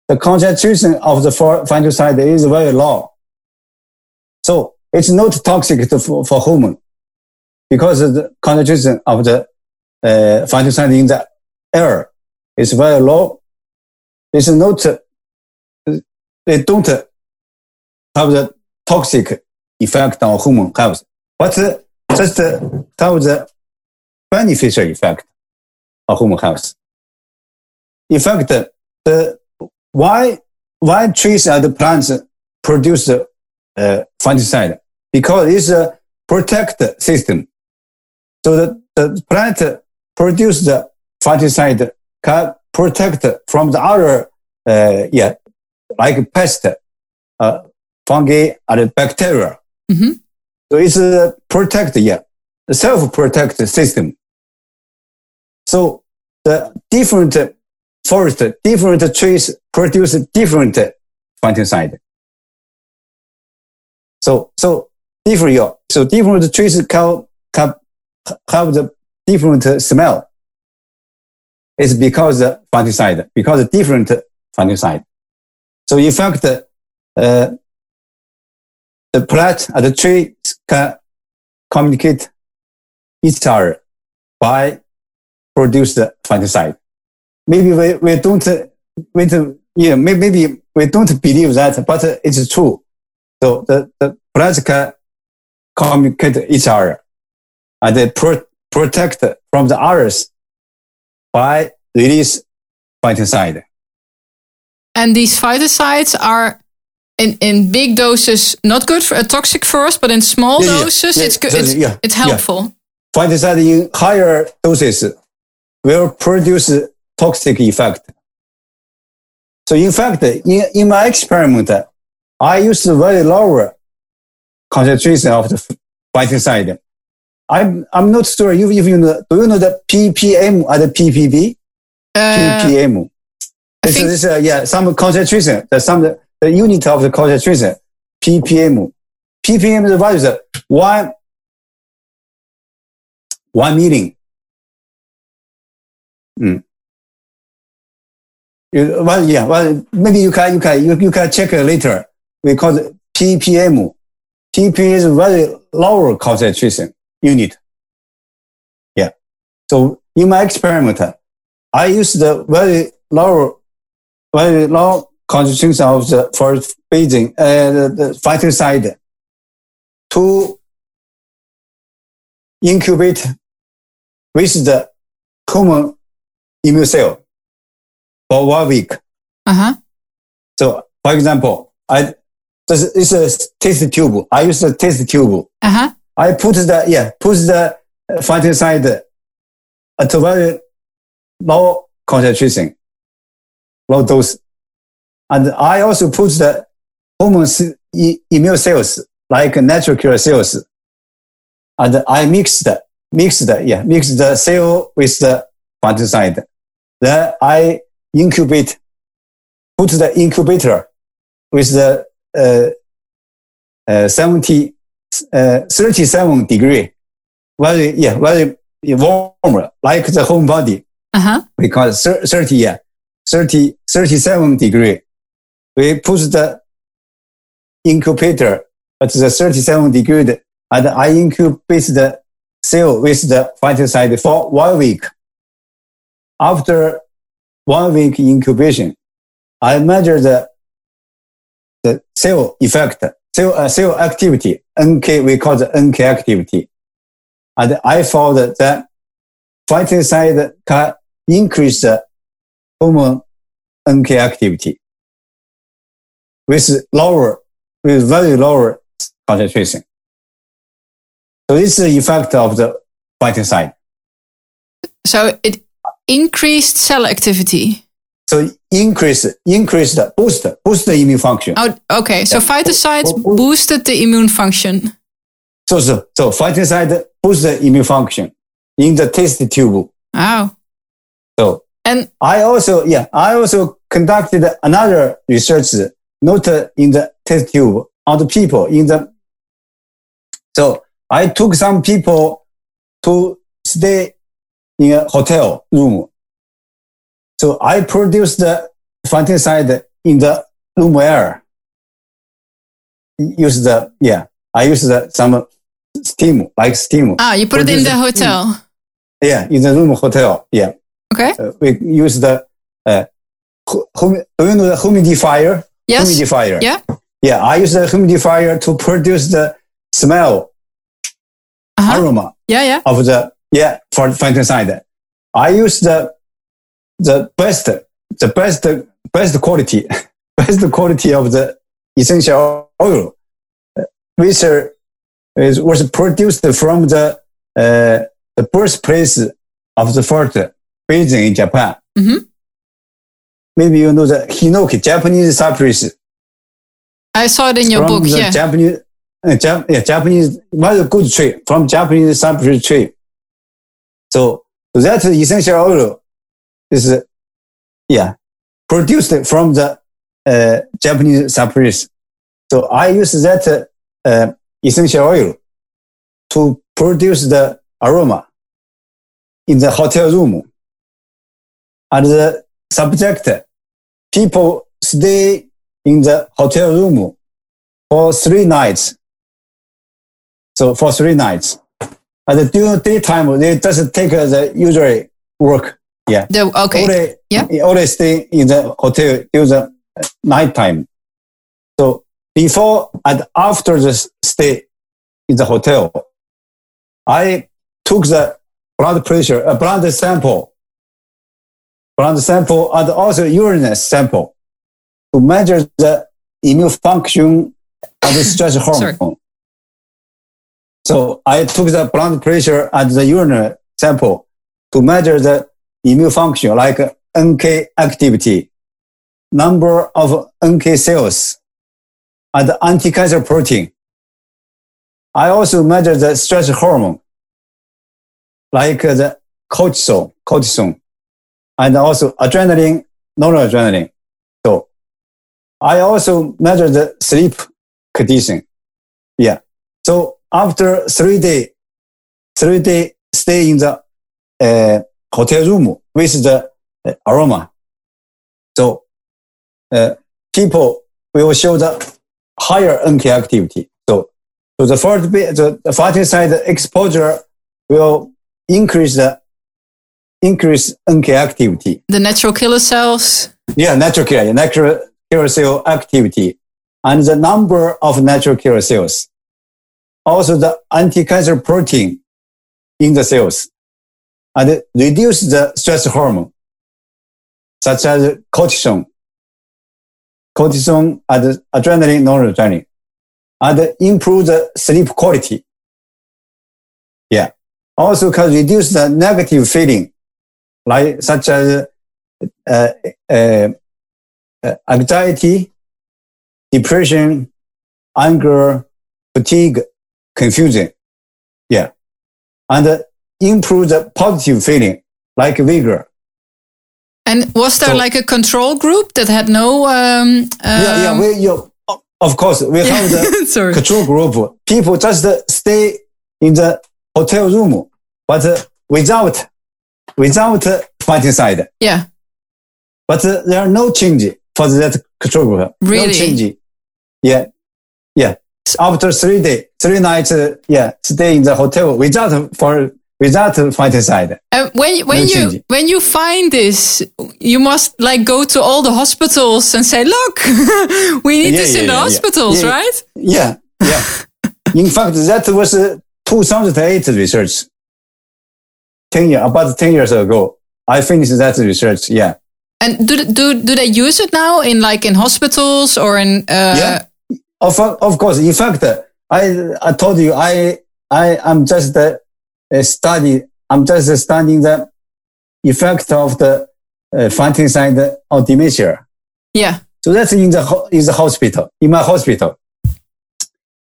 the concentration of the phytoncide is very low. So it's not toxic to, for, for human because the concentration of the uh, phytoncide in the air is very low. It's not, they don't have the toxic effect on human health, but just have the beneficial effect of human health. In fact, the why why trees and plants produce uh, phytoncide? Because it's a protect system. So the, the plant produce the phytoncide can protect from the other, uh, yeah, like pest, uh, fungi and bacteria. Mm-hmm. So it's a protect, yeah, self-protect system. So the different forest, different trees produce different phytoncide. So, so different, so different trees can, can have the different smell. It's because the phytoncide, because different phytoncide. So in fact, uh, the plant and uh, the tree can communicate each other by produce the phytoncide maybe we, we don't, we yeah, maybe we don't believe that, but it's true. So the, the plants can communicate each other and they pro- protect from the others by release phytoncide. And these phytoncides are in, in big doses not good for uh, toxic for us, but in small yeah, doses yeah, it's good. It's, yeah, it's helpful. Phytoncide in higher doses will produce toxic effect. So in fact, in, in my experiment, I used very lower concentration of the phytoncide. I'm, I'm not sure if, if you know, do you know the ppm or the ppb? Uh, ppm. This think... is, uh, yeah, some concentration, some, the, the unit of the concentration, ppm. ppm is what is? One, one million. Mm. You, well, yeah, well, maybe you can, you can, you, you can check it later. We call it ppm. pp is very lower concentration unit. Yeah. So in my experiment, I use the very low, very low concentration of the forest bathing, uh, the, the phytoncide to incubate with the common immune cell for one week. Uh-huh. So, for example, I this is a test tube. I use a test tube. Uh-huh. I put the yeah put the phytoncide at a very low concentration, low dose, and I also put the hormone immune cells like natural killer cells, and I mixed mixed yeah mixed the cell with the phytoncide. Then I incubate, put the incubator with the uh, uh, 70, uh, 37 degree, very, yeah, very warm, like the home body. Uh-huh. It 30, yeah, 30, 37 degree. We put the incubator at the 37 degree and I incubate the cell with the phytoncide for one week. After one week incubation, I measure the, the cell effect, cell, uh, cell activity, NK, we call the NK activity. And I found that phytoncide can increase the hormone NK activity with lower, with very lower concentration. So this is the effect of the phytoncide. So it increased cell activity. So increase, increase the boost, boost the immune function. Oh, okay. So yeah. phytoncides boosted the immune function. So, so, so phytoncide boost the immune function in the test tube. Wow. So, and I also, yeah, I also conducted another research, not in the test tube, on the people in the, so I took some people to stay in a hotel room. So I produced the phytoncide in the room air. Use the, yeah, I use the, some steam, like steam. Ah, you put it in the hotel. Yeah, in the room hotel. Yeah. Okay. Uh, we use the, uh, hu- humi- do you know the humidifier? Yes. Humidifier. Yeah. Yeah, I use the humidifier to produce the smell, Uh-huh. aroma Yeah, yeah. of the, yeah, for phytoncide. I use the, the best, the best, best quality, <laughs> best quality of the essential oil, which is, was produced from the, uh, the birthplace of the forest bathing in Japan. Mhm. Maybe you know the Hinoki, Japanese cypress I saw it in your book. Yeah. Japanese, uh, Jap- yeah, Japanese, very good tree from Japanese cypress tree. So that essential oil is, uh, yeah, produced from the uh, Japanese cypress. So I use that uh, essential oil to produce the aroma in the hotel room. And the subject, people stay in the hotel room for three nights. So for three nights. And during daytime, they just take the usual work. Yeah. The, okay. Only, Yeah. only stay in the hotel during the nighttime. So before and after the stay in the hotel, I took the blood pressure, a blood sample, blood sample and also urine sample to measure the immune function of the stress <laughs> Sorry. hormone. So I took the blood pressure and the urine sample to measure the immune function like NK activity, number of NK cells, and anti-cancer protein. I also measure the stress hormone like the cortisol, cortisol, and also adrenaline, noradrenaline. So I also measure the sleep condition. Yeah. So after three day, three day stay in the uh, hotel room with the uh, aroma. So uh, people will show the higher NK activity. So, so the first bit, the, the side exposure will increase the increase NK activity. The natural killer cells. Yeah, natural killer, natural killer cell activity, and the number of natural killer cells. Also, the anti-cancer protein in the cells, and reduce the stress hormone, such as cortisol, cortisol and adrenaline, noradrenaline, and improve the sleep quality. Yeah. Also can reduce the negative feeling, like such as uh, uh, uh, anxiety, depression, anger, fatigue, confusion. Yeah. And uh, improve the positive feeling, like vigor. And was there So- like a control group that had no? Um, yeah, yeah. um, We, you, of course, we have the <laughs> control group. People just uh, stay in the hotel room, but uh, without, without phytoncide. Yeah. But uh, there are no change for that control group. Really? No change. Yeah. Yeah. After three days, three nights, uh, yeah, stay in the hotel without for without phytoncide. Uh, when when No you change. when you find this, you must like go to all the hospitals and say, "Look, <laughs> we need Yeah, this yeah, in the yeah, hospitals, right?" Yeah. Yeah. <laughs> in fact, that was uh, 2008 research. 10 years, about 10 years ago. I finished that research. Yeah. And do do do they use it now in like in hospitals or in? Uh, Yeah. Of, of course. In fact, I, I told you, I, I am just uh, a study, I'm just studying the effect of the uh, phytoncide on dementia. yeah. So that's in the, in the hospital, in my hospital.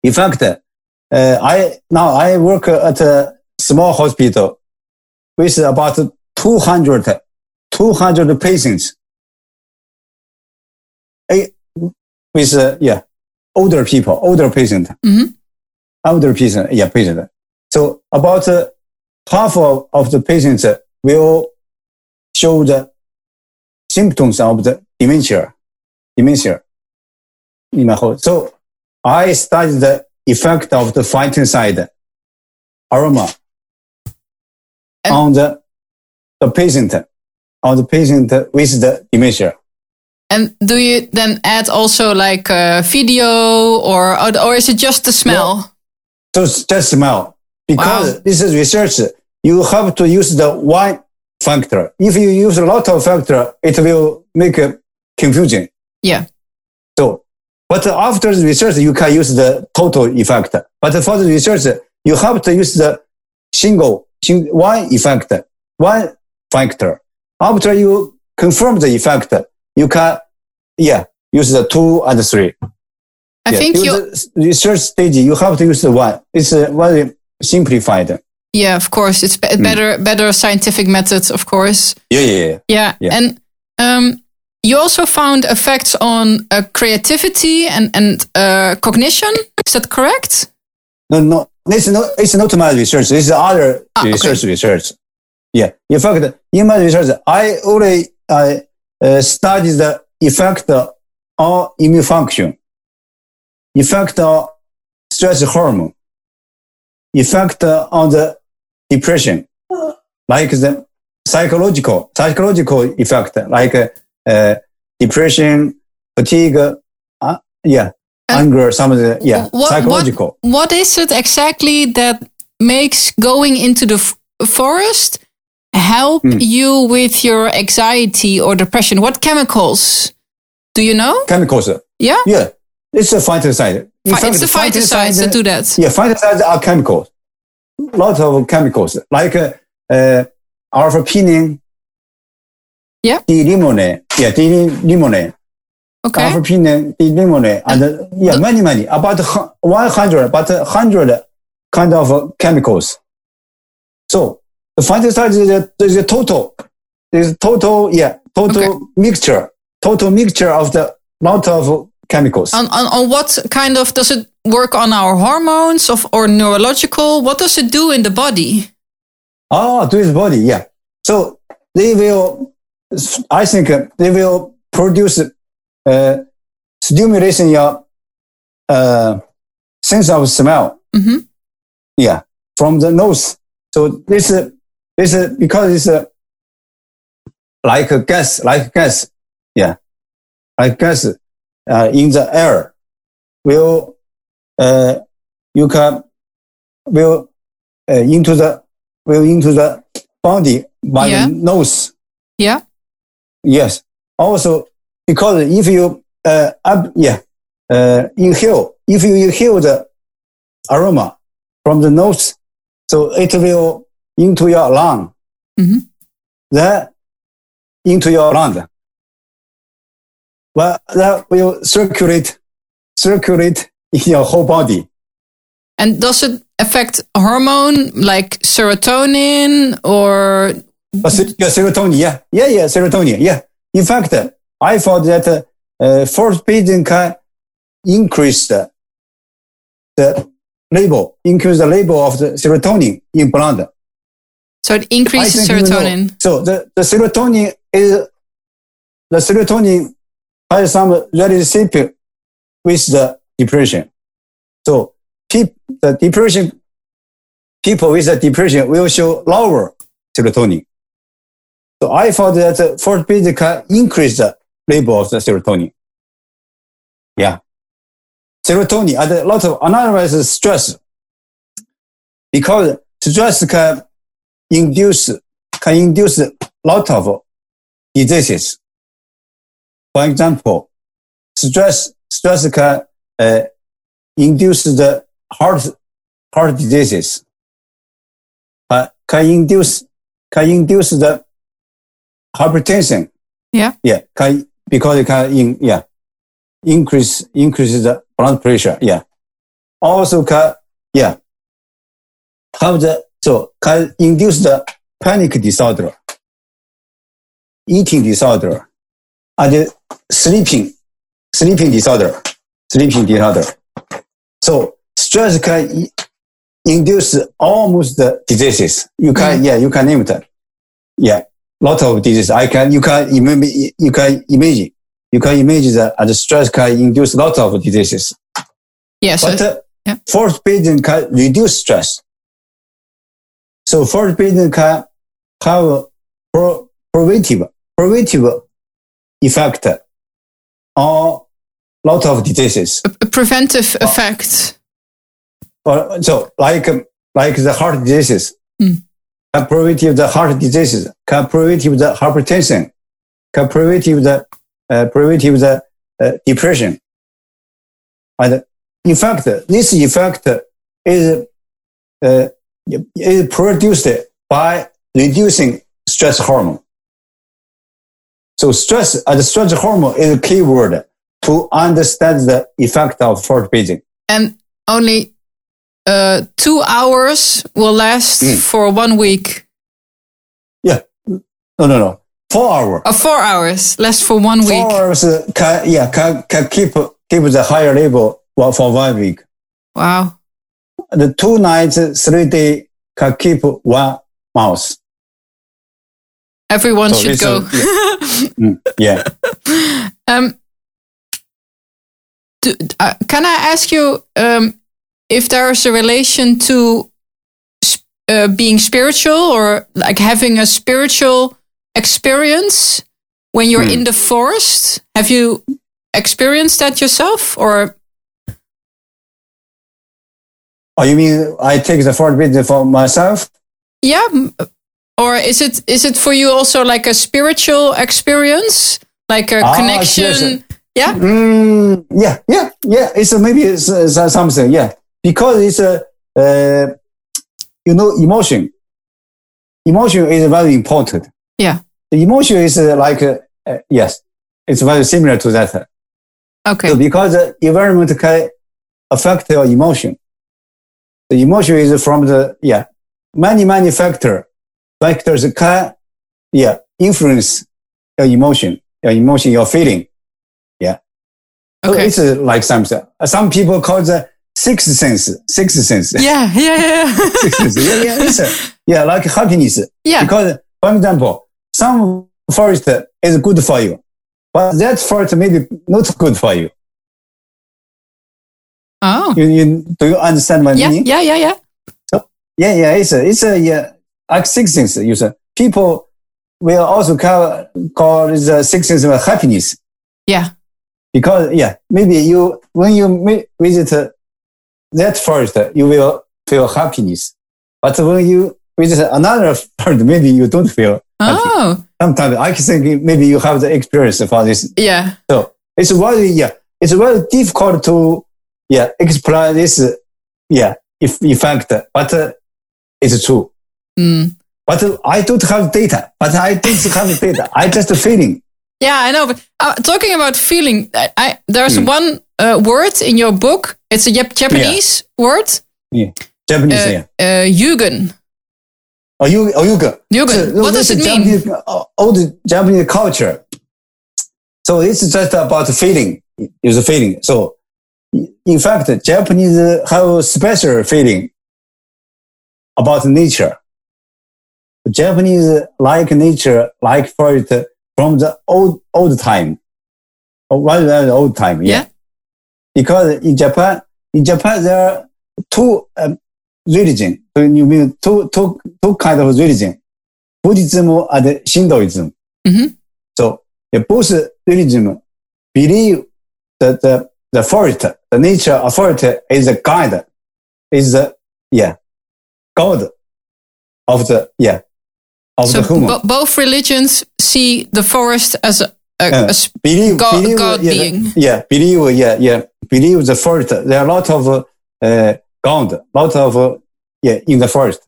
In fact, uh, I, now I work at a small hospital with about 200, 200 patients. Eh, With, uh, yeah, older people, older patient, Mhm. older patient, yeah, patient. So about uh, half of, of the patients will show the symptoms of the dementia. dementia in my whole. So I studied the effect of the phytoncide aroma on the, the patient, on the patient with the dementia. And do you then add also like a video or or is it just the smell? Just smell. Because Wow. this is research, you have to use the one factor. If you use a lot of factor, it will make a confusion. Yeah. So, but after the research, you can use the total effect. But for the research, you have to use the single, one effect, one factor. After you confirm the effect, you can, yeah, use the two and three. I Yeah, think use you research stage, you have to use the one. It's uh, very simplified. Yeah, of course. It's Hmm. be- better better scientific methods, of course. Yeah, yeah, yeah. Yeah. Yeah. And um, you also found effects on uh, creativity and, and uh, cognition. Is that correct? No, no, it's not, it's not my research. This is other Ah, okay. research research. Yeah. In fact, in my research, I only I, uh, studied the effect on immune function, effect on stress hormone, effect on the depression, like the psychological, psychological effect, like uh, depression, fatigue, uh, yeah, anger, some of the, yeah, what- psychological. What is it exactly that makes going into the f- forest help Hmm. you with your anxiety or depression? What chemicals? Do you know? chemicals. Yeah. Yeah, it's a phytoncide. In Fi- it's the phytoncides that do that. Yeah, phytoncides are chemicals. Lot of chemicals like uh, uh, alpha-pinene, Yeah. D-limonene, yeah, D-limonene, Okay. alpha-pinene, D-limonene, and uh, yeah, many, many, about 100, but 100 kind of uh, chemicals. So the phytoncide is a, is a total, is total, yeah, total Okay. mixture, total mixture of the lot of chemicals. on, on, on what kind of does it work on our hormones of or neurological? What does it do in the body? Oh, to his body, yeah. So they will, I think uh, they will produce uh, stimulation your uh, sense of smell. hmm Yeah, from the nose. So this is this is because it's uh, like a gas, like gas. Yeah, like gas uh, in the air. Will uh, you can will uh, into the will into the body by Yeah. the nose. Yeah. Yes. Also, because if you uh, up, yeah uh, inhale, if you inhale the aroma from the nose, so it will into your lung, Mhm. then into your lung. Well, that will circulate, circulate in your whole body. And does it affect hormone like serotonin or yeah, serotonin, yeah, yeah, yeah, serotonin, yeah. In fact, I thought that uh, uh, feeding can increase the, the level, increase the level of the serotonin in blood. so it increases think you know. serotonin? So the, the serotonin is the serotonin has some relationship with the depression. So peop, the depression people with the depression will show lower serotonin. So I thought that feeding can increase the level of the serotonin. Yeah. Serotonin and a lot of another is stress. Because stress can induce can induce a lot of diseases. For example, stress stress can uh, induce the heart heart diseases. Uh, can induce can induce the hypertension. Yeah. Yeah. Can because it can in yeah increase increase the blood pressure. Yeah. Also can yeah have the so can induce the panic disorder, eating disorder, and sleeping, sleeping disorder, sleeping disorder. So stress can induce almost the diseases. You can, mm. yeah, you can name it. Yeah, lot of diseases. I can, you can, you can imagine. you can imagine that uh, the stress can induce a lot of diseases. Yes. But uh, yeah. forest bathing can reduce stress. So forest bathing can have a pro- preventive, preventive effect on lot of diseases. a preventive effect. Or, so like, like the heart diseases, Mm. Preventive the heart diseases, preventive the hypertension, preventive the, uh, preventive the uh, depression. And in fact, this effect is, uh, is produced by reducing stress hormone. So stress, uh, the stress hormone is a key word to understand the effect of force. And only uh, two hours will last Mm. for one week. Yeah. No, no, no. Four hours. Or four hours last for one week. Four hours uh, can, yeah, can, can keep, keep the higher level for one week. Wow. The two nights, uh, three days can keep one month. Everyone So should go. a- <laughs> Mm, yeah. um, do, uh, can I ask you um, if there's a relation to uh, being spiritual or like having a spiritual experience when you're Hmm. in the forest? Have you experienced that yourself or Oh, you mean I take the forest bathing for myself? yeah or is it is it for you also like a spiritual experience like a Ah, connection yes. yeah Mm, yeah, yeah, yeah. It's a, maybe it's, uh, something. Yeah, because it's a, uh, you know, emotion. Emotion is very important. Yeah. The emotion is uh, like, uh, uh, yes, it's very similar to that. okay So because the environment can affect your emotion. The emotion is from the, yeah, many, many factor, factors can, yeah, influence your emotion, your emotion, your feeling. Yeah. okay it's uh, like something. Some people call the sixth sense, six sense. yeah yeah yeah <laughs> Sixth sense. Yeah, yeah, it's a, yeah, like happiness. yeah Because, for example, some forest is good for you, but that forest may be not good for you. oh You, you do you understand my yeah meaning? yeah yeah yeah So, Yeah, yeah, it's a, it's a, yeah, like six sense. You say people will also call, call the six sense of happiness. yeah because yeah, maybe you when you visit uh, that forest, uh, you will feel happiness. But when you visit another part, maybe you don't feel. happy. oh Sometimes I think maybe you have the experience for this. yeah So it's very yeah, it's very difficult to yeah explain this yeah if effect, but uh, it's true. Mm. But uh, I don't have data. But I don't have data. I just feeling. Yeah i know but uh, talking about feeling i, I there's Hmm. one uh, word in your book it's a Jap- japanese word Yeah, Japanese, uh, yeah. uh, yugen Oh, you, oh, go. yugen So, what does it mean Japanese, uh, old Japanese culture. So it's just about feeling. It's a feeling. So in fact, Japanese have a special feeling about nature. Japanese like nature, like for it from the old, old time. Or rather than the old time. Yeah. Yeah. Because in Japan, in Japan, there are two um, religion. So you mean two, two, two kind of religion. Buddhism and Shintoism. Mhm. So yeah, both religion believe that the, the forest, the nature of forest is a guide, is the, yeah, God of the, yeah, so bo- both religions see the forest as a, a, Yeah. a believe, God- believe, God yeah, being. Yeah, believe, yeah, yeah, believe the forest. There are a lot of, uh, God, lot of, uh, yeah, in the forest.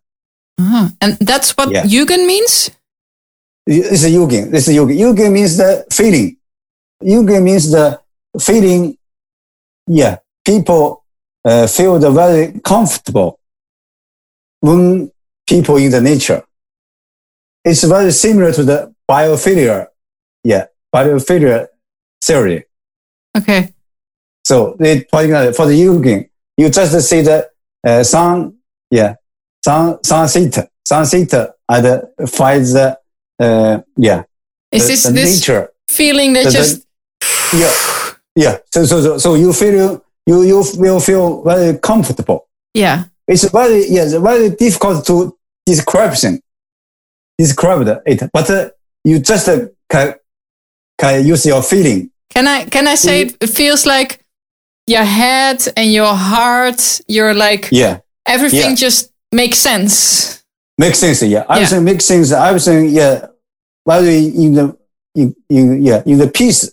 Ah, and that's what Yeah. yugen means It's a yugin. It's a yugin. Yugin means the feeling. Yugin means the feeling. Yeah, people uh, feel very comfortable when people in the nature. It's very similar to the biophilia. Yeah, biophilia theory. okay So they, for example, for the yugin, you just see the uh, sun, yeah, sun, sunset, sunset, and find the, uh, yeah, is the, this the this nature. feeling that the- just yeah, yeah. So, so, so, so you feel you you will feel very comfortable. Yeah. It's very yes, very difficult to describe thing, describe it, but uh, you just uh, can can use your feeling. Can I can I say it feels like your head and your heart, you're like Yeah, everything Yeah. just makes sense. makes sense. Yeah, everything makes sense. Everything yeah, very in the in, in yeah in the peace,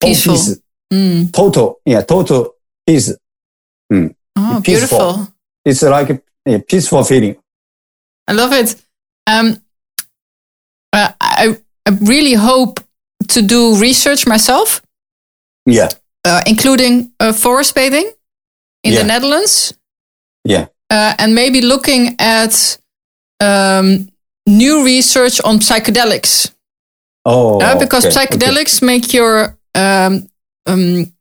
Peaceful. peace, Mm. total yeah total peace. Oh, Peaceful. beautiful. It's like a, a peaceful feeling. I love it. Um, I, I really hope to do research myself, Yeah, uh, including uh, forest bathing in Yeah. the Netherlands, yeah. uh, and maybe looking at um, new research on psychedelics. Oh, Uh, because okay, okay. psychedelics make your um, um,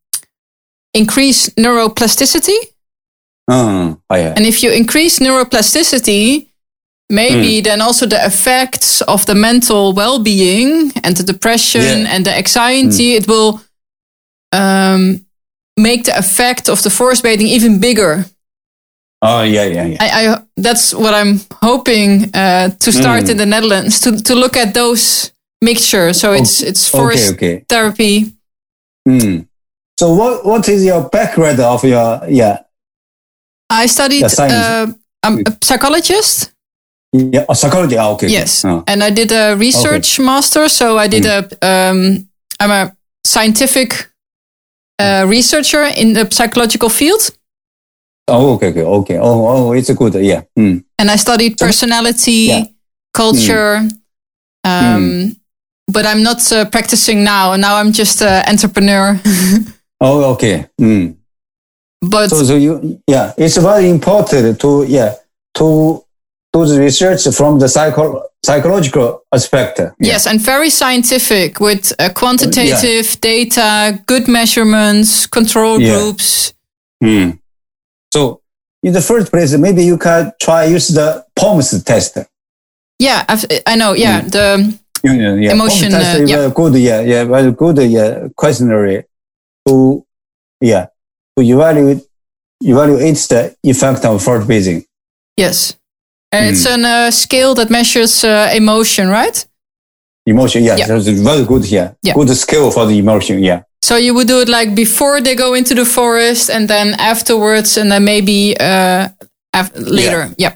increase neuroplasticity. Mm, oh, yeah. And if you increase neuroplasticity, Hmm. maybe then also the effects of the mental well-being and the depression Yeah. and the anxiety, it will um, make the effect of the forest bathing even bigger. Oh, yeah, yeah, yeah. I, I that's what I'm hoping uh, to start Hmm. in the Netherlands to to look at those mixtures. So it's it's forest Okay, okay. therapy. Mm. So what what is your background of your yeah I studied. Uh, I'm a psychologist. Yeah oh, psychology? Ah, okay. okay. Yes, Oh. and I did a research master. So I did a. Um, I'm a scientific uh, researcher in the psychological field, Oh, okay, okay, okay. Oh, oh, it's a good. Yeah. Mm. and I studied personality, Yeah. culture. Um, But I'm not uh, practicing now. Now I'm just an entrepreneur. <laughs> Oh, okay. Mm. but So, so you yeah, it's very important to yeah to do the research from the psycho psychological aspect. Yeah. yes, and very scientific with uh, quantitative data, good measurements, control Yeah. groups. Mm. So in the first place, maybe you can try use the POMS test. Yeah, I've, I know. Yeah, the Yeah, yeah, yeah. Emotion, POMS test uh, is yeah. very good. Yeah, yeah, very good. Yeah, questionnaire to yeah to evaluate evaluate the effect of forest bathing. Yes. Hmm. it's a uh, scale that measures uh, emotion, right? Emotion, yeah, Yeah. that's very good. Yeah, Yeah. good skill for the emotion. Yeah, So you would do it like before they go into the forest and then afterwards and then maybe uh, af- later. Yeah.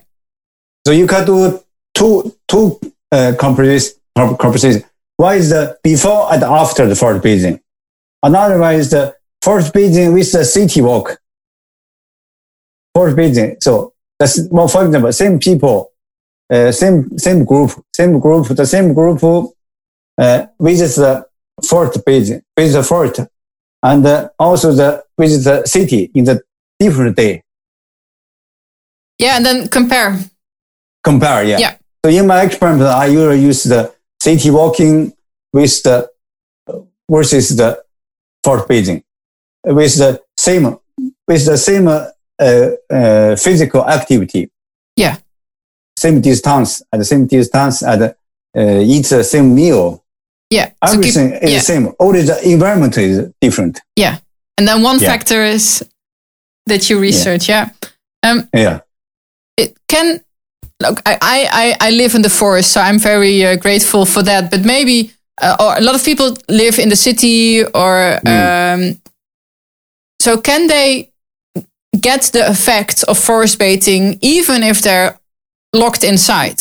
so you can do two two uh, composition. composition. One is the before and after the forest bathing. Another one is the forest bathing with the city walk. Forest bathing. So that's well, for example, same people, uh, same same group, same group, the same group uh, visits the forest bathing, visit the fort, and uh, also the visit the city in the different day. Yeah. And then compare. compare. Yeah. Yeah. So in my experiment, I usually use the city walking with the versus the forest bathing with the same with the same uh, uh, physical activity. Yeah. Same distance at the same distance and uh, eat the same meal. Yeah. to keep- Everything is yeah. the same. Only the environment is different. yeah. And then one Yeah. factor is that you research. Yeah. Um, Yeah. it can look I, I i live in the forest so i'm very uh, grateful for that but maybe uh, or a lot of people live in the city or um, so can they get the effect of forest bathing even if they're locked inside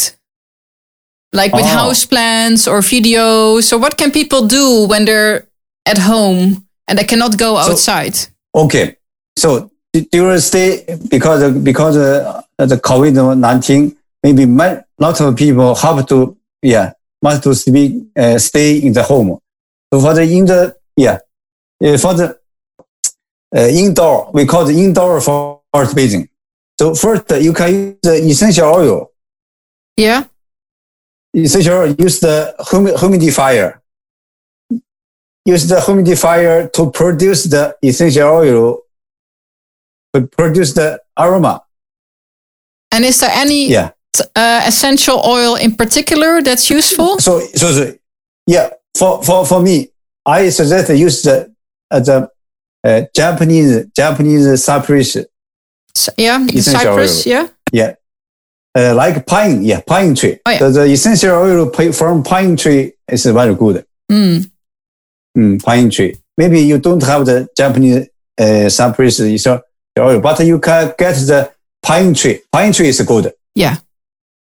like with Oh. house plants or videos so what can people do when they're at home and they cannot go outside Okay. So during stay because of, because of the COVID nineteen, maybe a lot of people have to yeah must to speak, uh, stay in the home. So for the in the yeah uh, for the indoor we call the indoor forest bathing. So first uh, you can use the essential oil. yeah Essential oil use the humi- humidifier. Use the humidifier to produce the essential oil to produce the aroma. and is there any Yeah. uh, essential oil in particular that's useful? So, so, so yeah, for, for, for me, I suggest use the uh, the uh, Japanese Japanese cypress, So- yeah, cypress. oil. Yeah. uh, like pine, yeah, pine tree. Oh, yeah. the, the essential oil from pine tree is very good. Mm. Mm, pine tree. Maybe you don't have the Japanese uh, cypress oil, but you can get the pine tree. Pine tree is good. Yeah.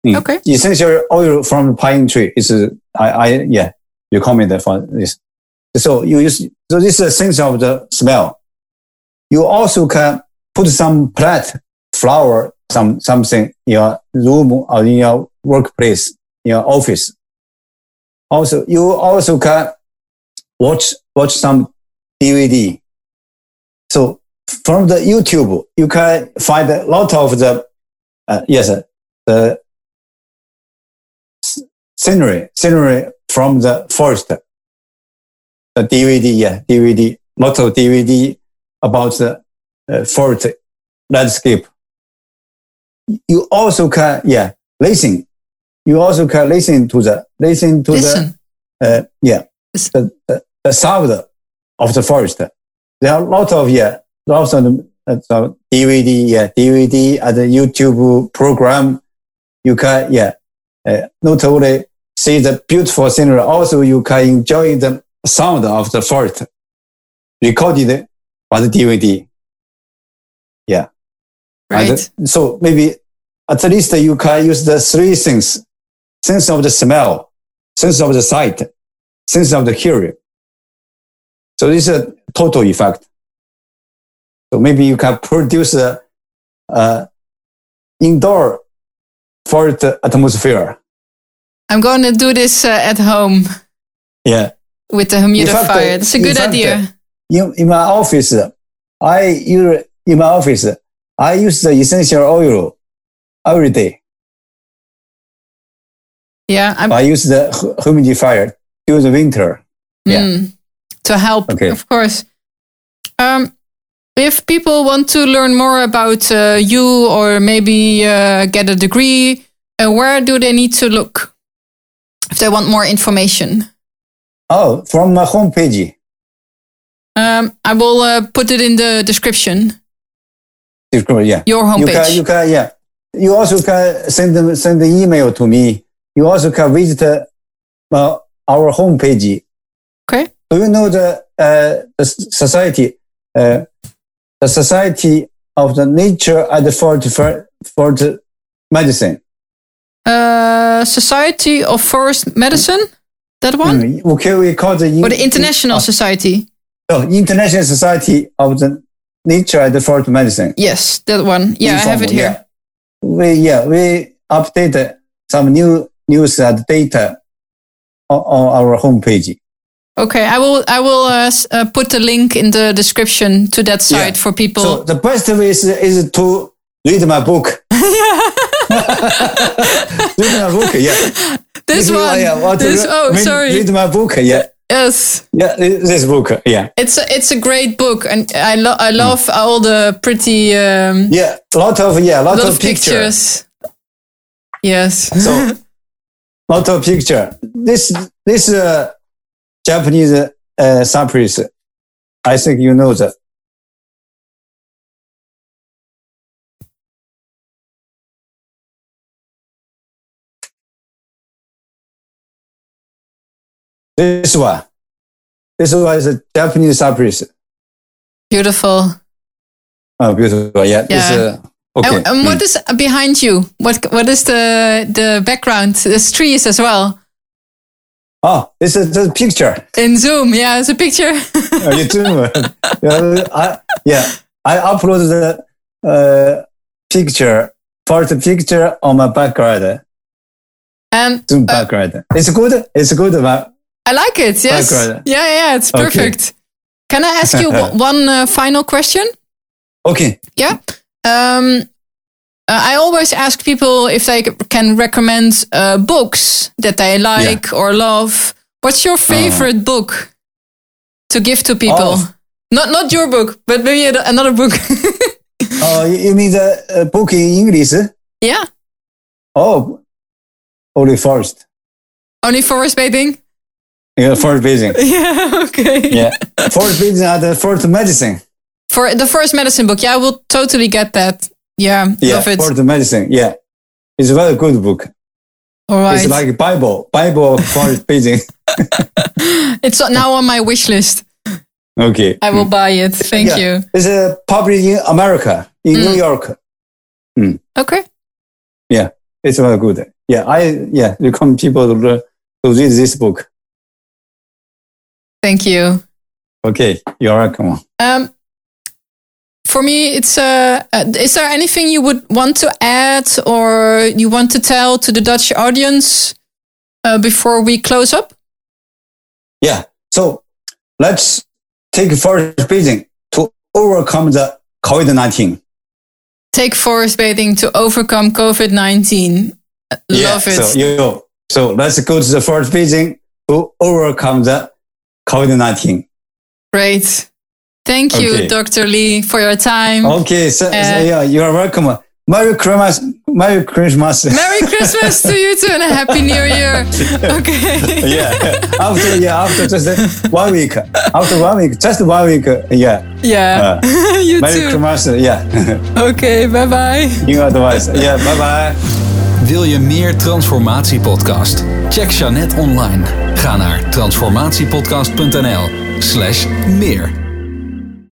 Mm. Okay. Essential oil from pine tree is, I, I, yeah, recommend for this. So you use, so this is a sense of the smell. You also can put some plant, flower, some, something in your room or in your workplace, in your office. Also, you also can watch, watch some DVD. So from the YouTube, you can find a lot of the, uh, yes, uh, the scenery, scenery from the forest. The DVD, yeah, DVD, lot of DVD about the uh, forest landscape. You also can, yeah, listen. You also can listen to the, listen to Listen. the, uh, yeah, the, the, the sound of the forest. There are a lot of, yeah, lots of uh, so DVD, yeah, DVD and the YouTube program. You can, yeah, uh, not only see the beautiful scenery, also you can enjoy the sound of the forest recorded by the DVD. Yeah. And Right. so maybe at least you can use the three things. Sense of the smell, sense of the sight, sense of the hearing. So this is a total effect. So maybe you can produce a, uh, indoor forest atmosphere. I'm going to do this uh, at home Yeah. With the fact, humidifier. That's a good fact, idea. in, in my office, I use, in my office, I use the essential oil every day. Yeah. I'm, I use the humidifier during the winter. yeah. Mm, to help, Okay. of course. Um, if people want to learn more about uh, you or maybe uh, get a degree, uh, where do they need to look if they want more information? Oh, from my homepage. Um, I will uh, put it in the description. Description, Yeah. Your homepage. You can, you can, yeah. You also can send them, send the email to me. You also can visit uh, our homepage. okay. Do you know the, uh, the society, uh, the Society of the Nature and for the, for the Medicine? Uh, Society of Forest Medicine. That one, Mm, Okay, we call the, or the International Society. oh, International Society of the Nature and Forest Medicine. Yes, that one. Yeah, I have it here. yeah. We yeah we updated some new news and data on, on our homepage. Okay, I will. I will uh, uh, put the link in the description to that site Yeah. for people. So the best way is, is to read my book. <laughs> read my book, yeah. this If you, one. yeah, want this. Oh, read, sorry. Read my book, yeah. Yes, Yeah, this book, yeah. it's a, it's a great book, and I lo- I love all the pretty um, Yeah, lot of, yeah, lot, lot of, of pictures. pictures. Yes. So, lot of picture. This, this, uh, Japanese, uh, cypress, I think you know that. This one. This one is a Japanese cypress. Beautiful. Oh, beautiful. Yeah. Yeah. uh, okay. And, and what is behind you? What what is the the background? There's trees as well. Oh, this is a picture. In Zoom, yeah, it's a picture. <laughs> Oh, you do? yeah, I, yeah, I uploaded the uh, picture, first picture on my background, and Zoom background. It's good. It's good. But I like it. Yes. Yeah, yeah, it's Okay. perfect. Can I ask you <laughs> one uh, final question? okay. Yeah. Um, uh, I always ask people if they can recommend uh, books that they like or love. What's your favorite book to give to people? Oh. Not not your book, but maybe another book. <laughs> Oh, you mean the uh, book in English? yeah. Oh, only Forest. Only forest bathing. Yeah, forest bathing. <laughs> Yeah, okay. Yeah, <laughs> forest bathing are uh, the forest medicine. For the first medicine book, yeah, I will totally get that. Yeah, Yeah, love it. forest medicine. Yeah, it's a very good book. All right. It's like Bible, Bible for <laughs> bathing. It's now on my wish list. Okay. I will buy it. Thank Yeah. you. It's uh, published in America, in New mm. York. Mm. Okay. Yeah, it's very good. Yeah, I yeah recommend people to, to read this book. Thank you. Okay, you're welcome. Um, for me, it's uh, uh, is there anything you would want to add or you want to tell to the Dutch audience uh, before we close up? Yeah, so let's take forest bathing to overcome the COVID nineteen. Take forest bathing to overcome COVID nineteen. Love it. So you so let's go to the forest bathing to overcome the COVID nineteen. Great. Thank you, Okay. Dr. Li, for your time. Okay, so, so Uh, yeah, you're welcome. Merry Christmas, Merry Christmas. Merry Christmas to you too and a Happy New Year. <laughs> Okay. yeah, after yeah, after just uh, one week, after one week, just one week, uh, yeah. Yeah. <laughs> you Merry too. Christmas, yeah. Okay, bye bye. New advice, yeah. Bye bye. Wil je meer Transformatiepodcast? Check Jeannette online. Ga naar transformatiepodcast.nl slash meer.